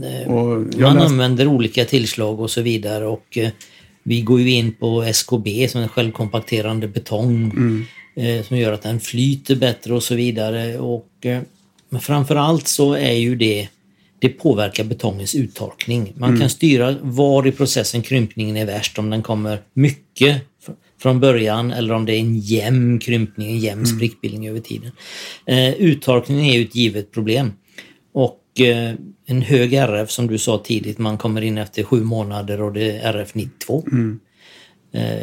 Eh, och Man läste, använder olika tillslag och så vidare och eh, vi går ju in på SKB som är självkompakterande betong eh, som gör att den flyter bättre och så vidare. Och, men framför allt så är ju det det påverkar betongens uttorkning. Man kan styra var i processen krympningen är värst, om den kommer mycket fr- från början eller om det är en jämn krympning, en jämn sprickbildning över tiden. Eh, uttorkningen är ju ett givet problem. Och eh, en hög RF som du sa tidigt, man kommer in efter sju månader och det är RF 92. Eh,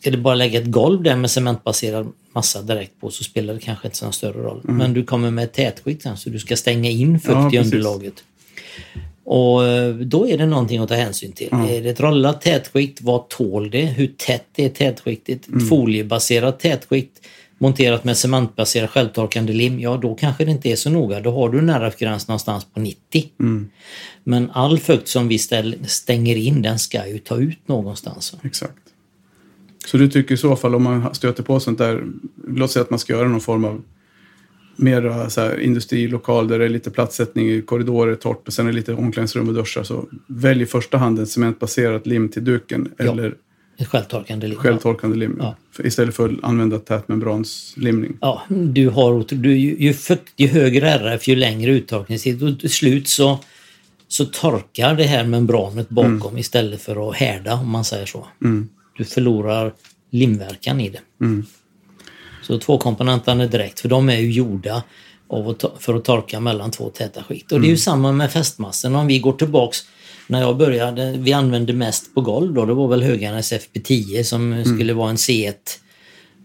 ska du bara lägga ett golv där med cementbaserad massa direkt på så spelar det kanske inte så större roll. Men du kommer med ett tätskikt sen så du ska stänga in fukt Ja, i underlaget. Och eh, då är det någonting att ta hänsyn till. Är det ett rollat tätskikt, vad tål det? Hur tätt är tätskiktet? Ett foliebaserat tätskikt monterat med cementbaserad självtorkande lim, ja då kanske det inte är så noga. Då har du en RF-gräns någonstans på 90. Men all fukt som vi ställ, stänger in, den ska ju ta ut någonstans. exakt. Så du tycker i så fall om man stöter på sånt där, låt säga att man ska göra någon form av mera så här, industrilokal där det är lite platssättning i korridorer, torrt och sen är det lite omklädningsrum och duschar. Så välj i första hand en cementbaserat lim till duken Ja. eller Ett självtorkande lim. självtorkande lim. Ja. För Istället för att använda tätmembranslimning. Ja, du har, du, ju, fukt, ju högre RF ju längre uttorkningstid och till slut så, så torkar det här membranet bakom istället för att härda om man säger så. Du förlorar limverkan i det. Så tvåkomponenterna direkt, för de är ju gjorda att, för att torka mellan två täta skikt. Och det är ju samma med fästmassorna. Om vi går tillbaks när jag började, vi använde mest på golv då, det var väl Höganäs FP10 som skulle vara en C1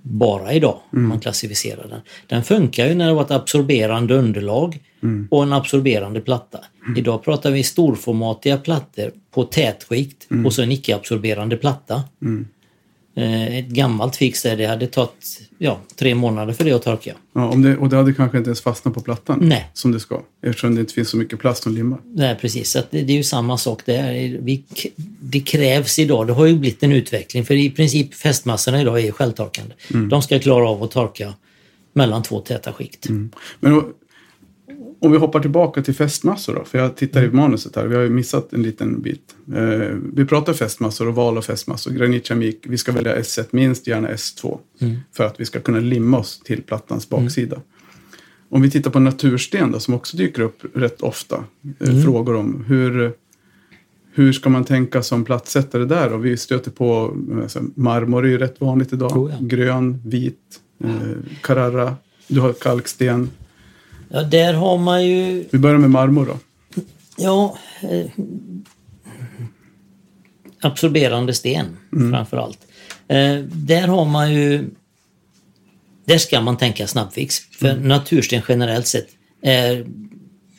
bara idag, om man klassificerar den. Den funkar ju när det var ett absorberande underlag och en absorberande platta. Idag pratar vi storformatiga plattor på tätskikt och så en icke-absorberande platta. Eh, Ett gammalt fix där det hade tagit ja, tre månader för det att torka. Ja, om det, och det hade kanske inte ens fastnat på plattan Nej. som det ska. Eftersom det inte finns så mycket plast som limmar. Nej, precis. Så det, det är ju samma sak där. Vi, det krävs idag, det har ju blivit en utveckling för i princip fästmassorna idag är självtorkande. De ska klara av att torka mellan två täta skikt. Men då, om vi hoppar tillbaka till fästmassor då. För jag tittar i manuset här. Vi har ju missat en liten bit. Eh, vi pratar fästmassor och val av fästmassor. Granitkemik. Vi ska välja S1 minst, gärna S2. För att vi ska kunna limma oss till plattans baksida. Om vi tittar på natursten då, som också dyker upp rätt ofta. Eh, Frågor om hur, hur ska man tänka som plattsättare där? Och vi stöter på alltså, marmor är ju rätt vanligt idag. Oh ja. Grön, vit, eh, Carrara. Du har kalksten. Ja, där har man ju Vi börjar med marmor då. Ja, eh, absorberande sten framför allt. Eh, där har man ju... Där ska man tänka snabbfix. För natursten generellt sett är...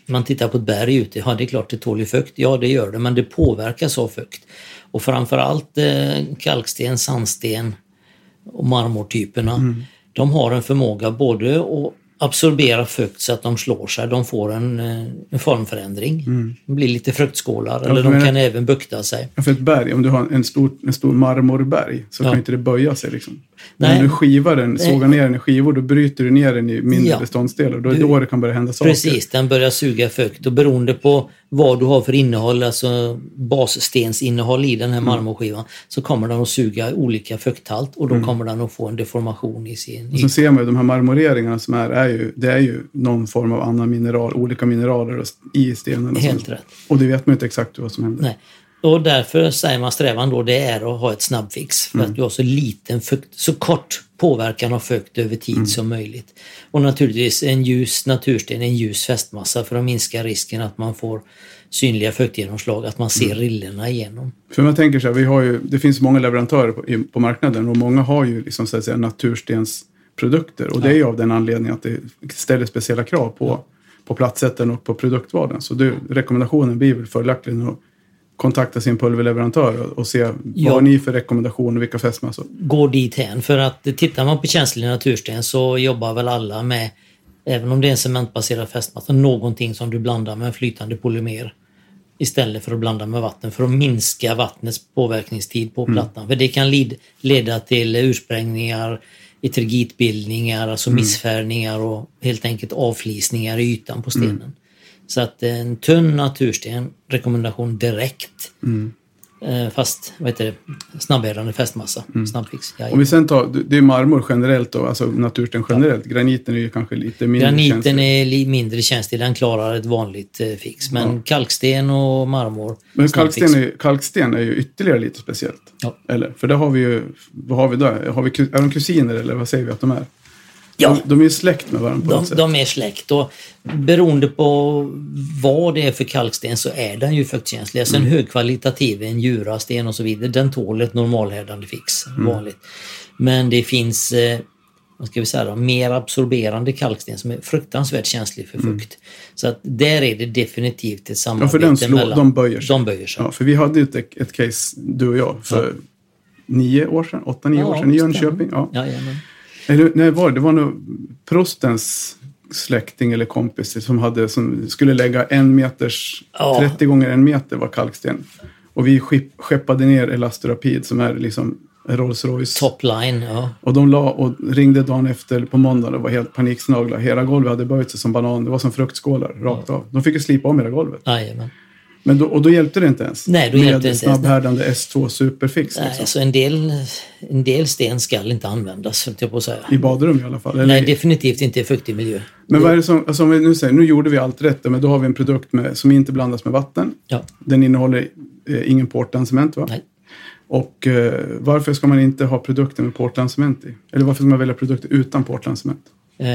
Man tittar på ett berg ute, ja det är klart det tål ju fukt. Ja det gör det, men det påverkas av fukt. Och framförallt eh, kalksten, sandsten och marmortyperna. De har en förmåga både att absorbera fukt så att de slår sig. De får en, eh, en formförändring. De blir lite fruktskålar eller för de kan även bukta sig. Ja, för ett berg, om du har en stor, en stor marmorberg så Ja. kan inte det böja sig. Liksom. Nej. När du skivar den, sågar ner den i skivor, då bryter du ner den i mindre Ja. beståndsdelar. Då är Du- då det kan börja hända saker. Precis, den börjar suga fukt och beroende på vad du har för innehåll, alltså basstensinnehåll i den här Mm. marmorskivan, så kommer den att suga olika fukthalt och då kommer den att få en deformation i sin Mm. Och så ser man ju de här marmoreringarna som är, är ju, det är ju någon form av annan mineral, olika mineraler i stenen. Och, Helt sånt. rätt. och det vet man ju inte exakt vad som händer. Nej. Och därför säger man strävan då det är att ha ett snabbfix för Mm. att du har så liten fukt, så kort påverkan av fukt över tid Mm. som möjligt. Och naturligtvis en ljus natursten, en ljus fästmassa för att minska risken att man får synliga fuktgenomslag, att man ser Mm. rillorna igenom. För man tänker så här, vi har ju, det finns många leverantörer på, på marknaden och många har ju liksom, så att säga, naturstensprodukter. Och det är ju av den anledningen att det ställer speciella krav på, på plattsättaren och på produktvalen. Så det, rekommendationen blir väl följaktligen att kontakta sin pulverleverantör och, se Ja. vad har ni för rekommendationer och vilka fästmassor. Går dit hän för att tittar man på känslig natursten så jobbar väl alla med, även om det är en cementbaserad fästmassa, någonting som du blandar med en flytande polymer istället för att blanda med vatten för att minska vattnets påverkningstid på plattan. För det kan led, leda till ursprängningar, etergitbildningar, alltså missfärgningar och helt enkelt avflisningar i ytan på stenen. Så att en tunn natursten, rekommendation direkt. Eh, fast vad heter det, snabbärande fästmassa, snabbfix. Om vi sen tar, det är marmor generellt då, alltså natursten generellt. Graniten är ju kanske lite mindre Graniten känslig. är li- mindre känslig, den klarar ett vanligt eh, fix. Men kalksten och marmor, Men kalksten är, kalksten är ju ytterligare lite speciellt. Ja. Eller? För där har vi ju, vad har vi där? Har vi, är de kusiner eller vad säger vi att de är? Ja. De, de är släkt med varandra på De, något sätt. de är släkt och beroende på vad det är för kalksten så är den ju fuktkänslig. Alltså Mm. en högkvalitativ, en djurasten och så vidare, den tål ett normalhärdande fix. Mm. Vanligt. Men det finns eh, vad ska vi säga då, mer absorberande kalksten som är fruktansvärt känslig för fukt. Så att där är det definitivt ett Mm. Ja, samarbete för den slår, mellan... de böjer sig. De böjer sig. Ja, för vi hade ju ett, ett case, du och jag, för nio år sedan, åtta, nio Ja, år sedan i. Jönköping. Ja. Jajamän. Eller, nej, var det? Det var nog prostens släkting eller kompis som, hade, som skulle lägga en meters, Ja. 30 gånger en meter var kalksten. Och vi skip, skeppade ner Elastorapid som är liksom Rolls Royce. Top line, ja. Och de la och ringde dagen efter på måndag och var helt paniksnagla. Hela golvet hade böjt sig som banan. Det var som fruktskålar rakt av. De fick ju slipa om hela golvet. Jajamän. Men då, och då hjälpte det inte ens? Nej, då med hjälpte det inte ens. snabbhärdande S2 Superfix? Nej, Liksom. alltså en, del, en del sten ska inte användas, jag på att säga. I badrum i alla fall? Eller? Nej, definitivt inte i fuktig miljö. Men vad är det som, alltså om vi nu säger, nu gjorde vi allt rätt, men då har vi en produkt med, som inte blandas med vatten. Ja, Den innehåller eh, ingen Portland-cement va? nej. Och eh, varför ska man inte ha produkter med Portland-cement i? Eller varför ska man välja produkter utan Portland-cement? Eh,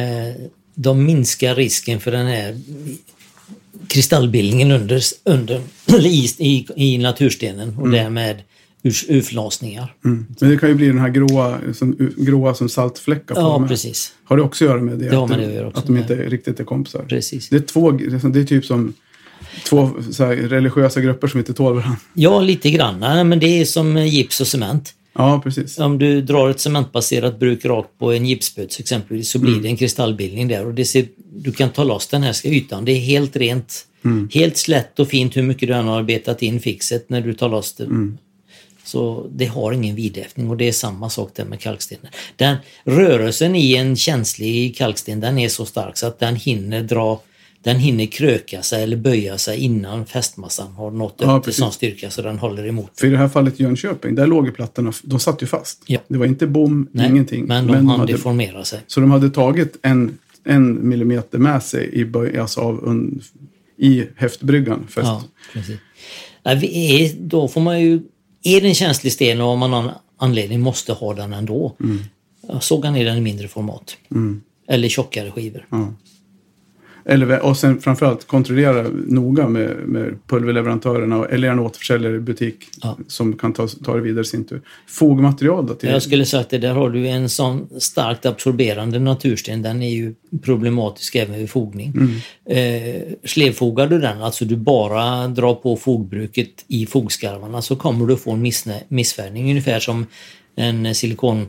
de minskar risken för den här kristallbildningen under, under i, i, i naturstenen och därmed ur, urflasningar. Mm. Men det kan ju bli den här gråa som, gråa som saltfläckar på Ja, dem precis. Har det också att göra med det? Har att, det att de ja. inte riktigt är kompisar? Precis. Det är, två, det är typ som två här, religiösa grupper som inte tål varandra. Ja, lite grann. Men det är som gips och cement. Ja, precis. Om du drar ett cementbaserat bruk rakt på en gipsböts exempelvis så blir det en kristallbildning där och det ser, du kan ta loss den här ytan. Det är helt rent, helt slätt och fint hur mycket du än har arbetat in fixet när du tar loss det. Så det har ingen vidhäftning och det är samma sak där med kalkstenen. Den rörelsen i en känslig kalksten den är så stark så att den hinner dra den hinner kröka sig eller böja sig innan fästmassan har nått Ja, upp till sån styrka så den håller emot. För i det här fallet Jönköping, där låg plattorna, de satt ju fast. Ja. Det var inte bom, Nej, ingenting. Men de hann hade, deformera sig. så de hade tagit en, en millimeter med sig i, böj, alltså av, un, i häftbryggan. Fäst. Ja, precis. Nej, är, då får man ju... Är det en känslig sten och om man har en anledning måste ha den ändå. Mm. Såga ner den i mindre format. Eller tjockare skivor. Ja. Eller, och sen framförallt kontrollera noga med, med pulverleverantörerna eller en återförsäljare i butik Ja. som kan ta, ta det vidare i sin tur. Fogmaterial då? Till, Jag skulle säga att det där har du en sån starkt absorberande natursten. Den är ju problematisk även vid fogning. Eh, slevfogar du den, alltså du bara drar på fogbruket i fogskarvarna så kommer du få en missfärgning. Ungefär som en silikon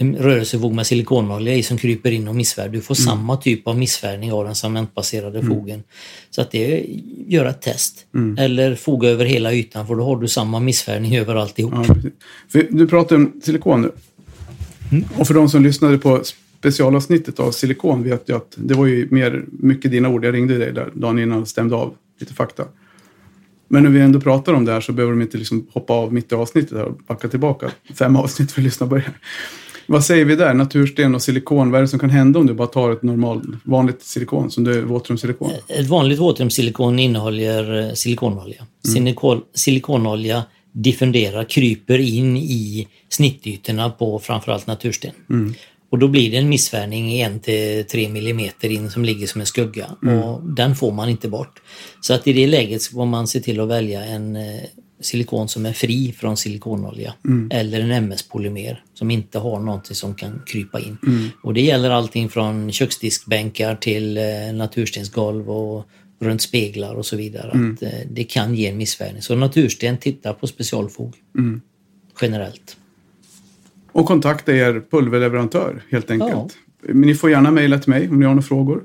rörelsevåg med silikonolja i som kryper in och missfärgar. Du får samma typ av missfärgning av den cementbaserade fogen. Så att det gör ett test. Eller foga över hela ytan för då har du samma missfärgning över alltihop. Ja. För du pratar om silikon nu. Mm. Och för de som lyssnade på specialavsnittet av silikon vet jag att det var ju mer mycket dina ord. Jag ringde dig där dagen innan och stämde av lite fakta. Men när vi ändå pratar om det här så behöver de inte liksom hoppa av mitt i avsnittet och backa tillbaka fem avsnitt för att lyssna på det. Vad säger vi där? Natursten och silikon. Vad är det som kan hända om du bara tar ett normalt, vanligt silikon som det är våtrumssilikon? Ett vanligt våtrumssilikon innehåller eh, silikonolja. Silikon, silikonolja diffunderar, kryper in i snittytorna på framförallt natursten. Och då blir det en missfärgning i 1-3 millimeter in som ligger som en skugga. Och den får man inte bort. Så att i det läget så får man se till att välja en eh, silikon som är fri från silikonolja. Eller en MS-polymer som inte har någonting som kan krypa in. Och det gäller allting från köksdiskbänkar till eh, naturstensgolv och runt speglar och så vidare. Att, eh, det kan ge en missfärgning. Så natursten tittar på specialfog. Generellt. Och kontakta er pulverleverantör helt enkelt. Men ni får gärna mejla till mig om ni har några frågor.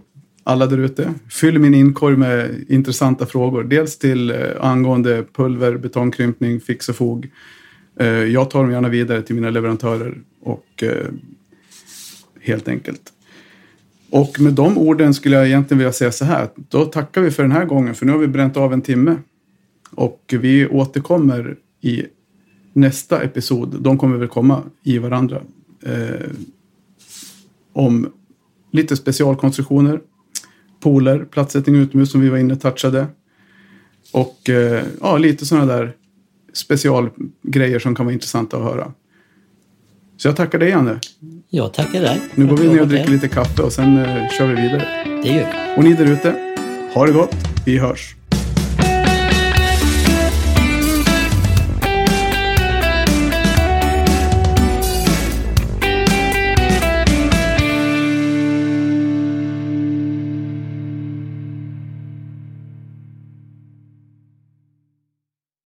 Alla där ute. Fyll min inkorg med intressanta frågor. Dels till eh, angående pulver, betongkrympning, fix och fog. Eh, jag tar dem gärna vidare till mina leverantörer och eh, helt enkelt. Och med de orden skulle jag egentligen vilja säga så här. Då tackar vi för den här gången för nu har vi bränt av en timme. Och vi återkommer i nästa episod, de kommer väl komma i varandra. Eh, om lite specialkonstruktioner, pooler, platssättning utomhus som vi var inne touchade. Och eh, ja, lite sådana där specialgrejer som kan vara intressanta att höra. Så jag tackar dig Janne. Jag tackar dig. Nu går vi ner och dricker lite kaffe och sen eh, kör vi vidare. Det gör vi. Och ni där ute, ha det gott. Vi hörs.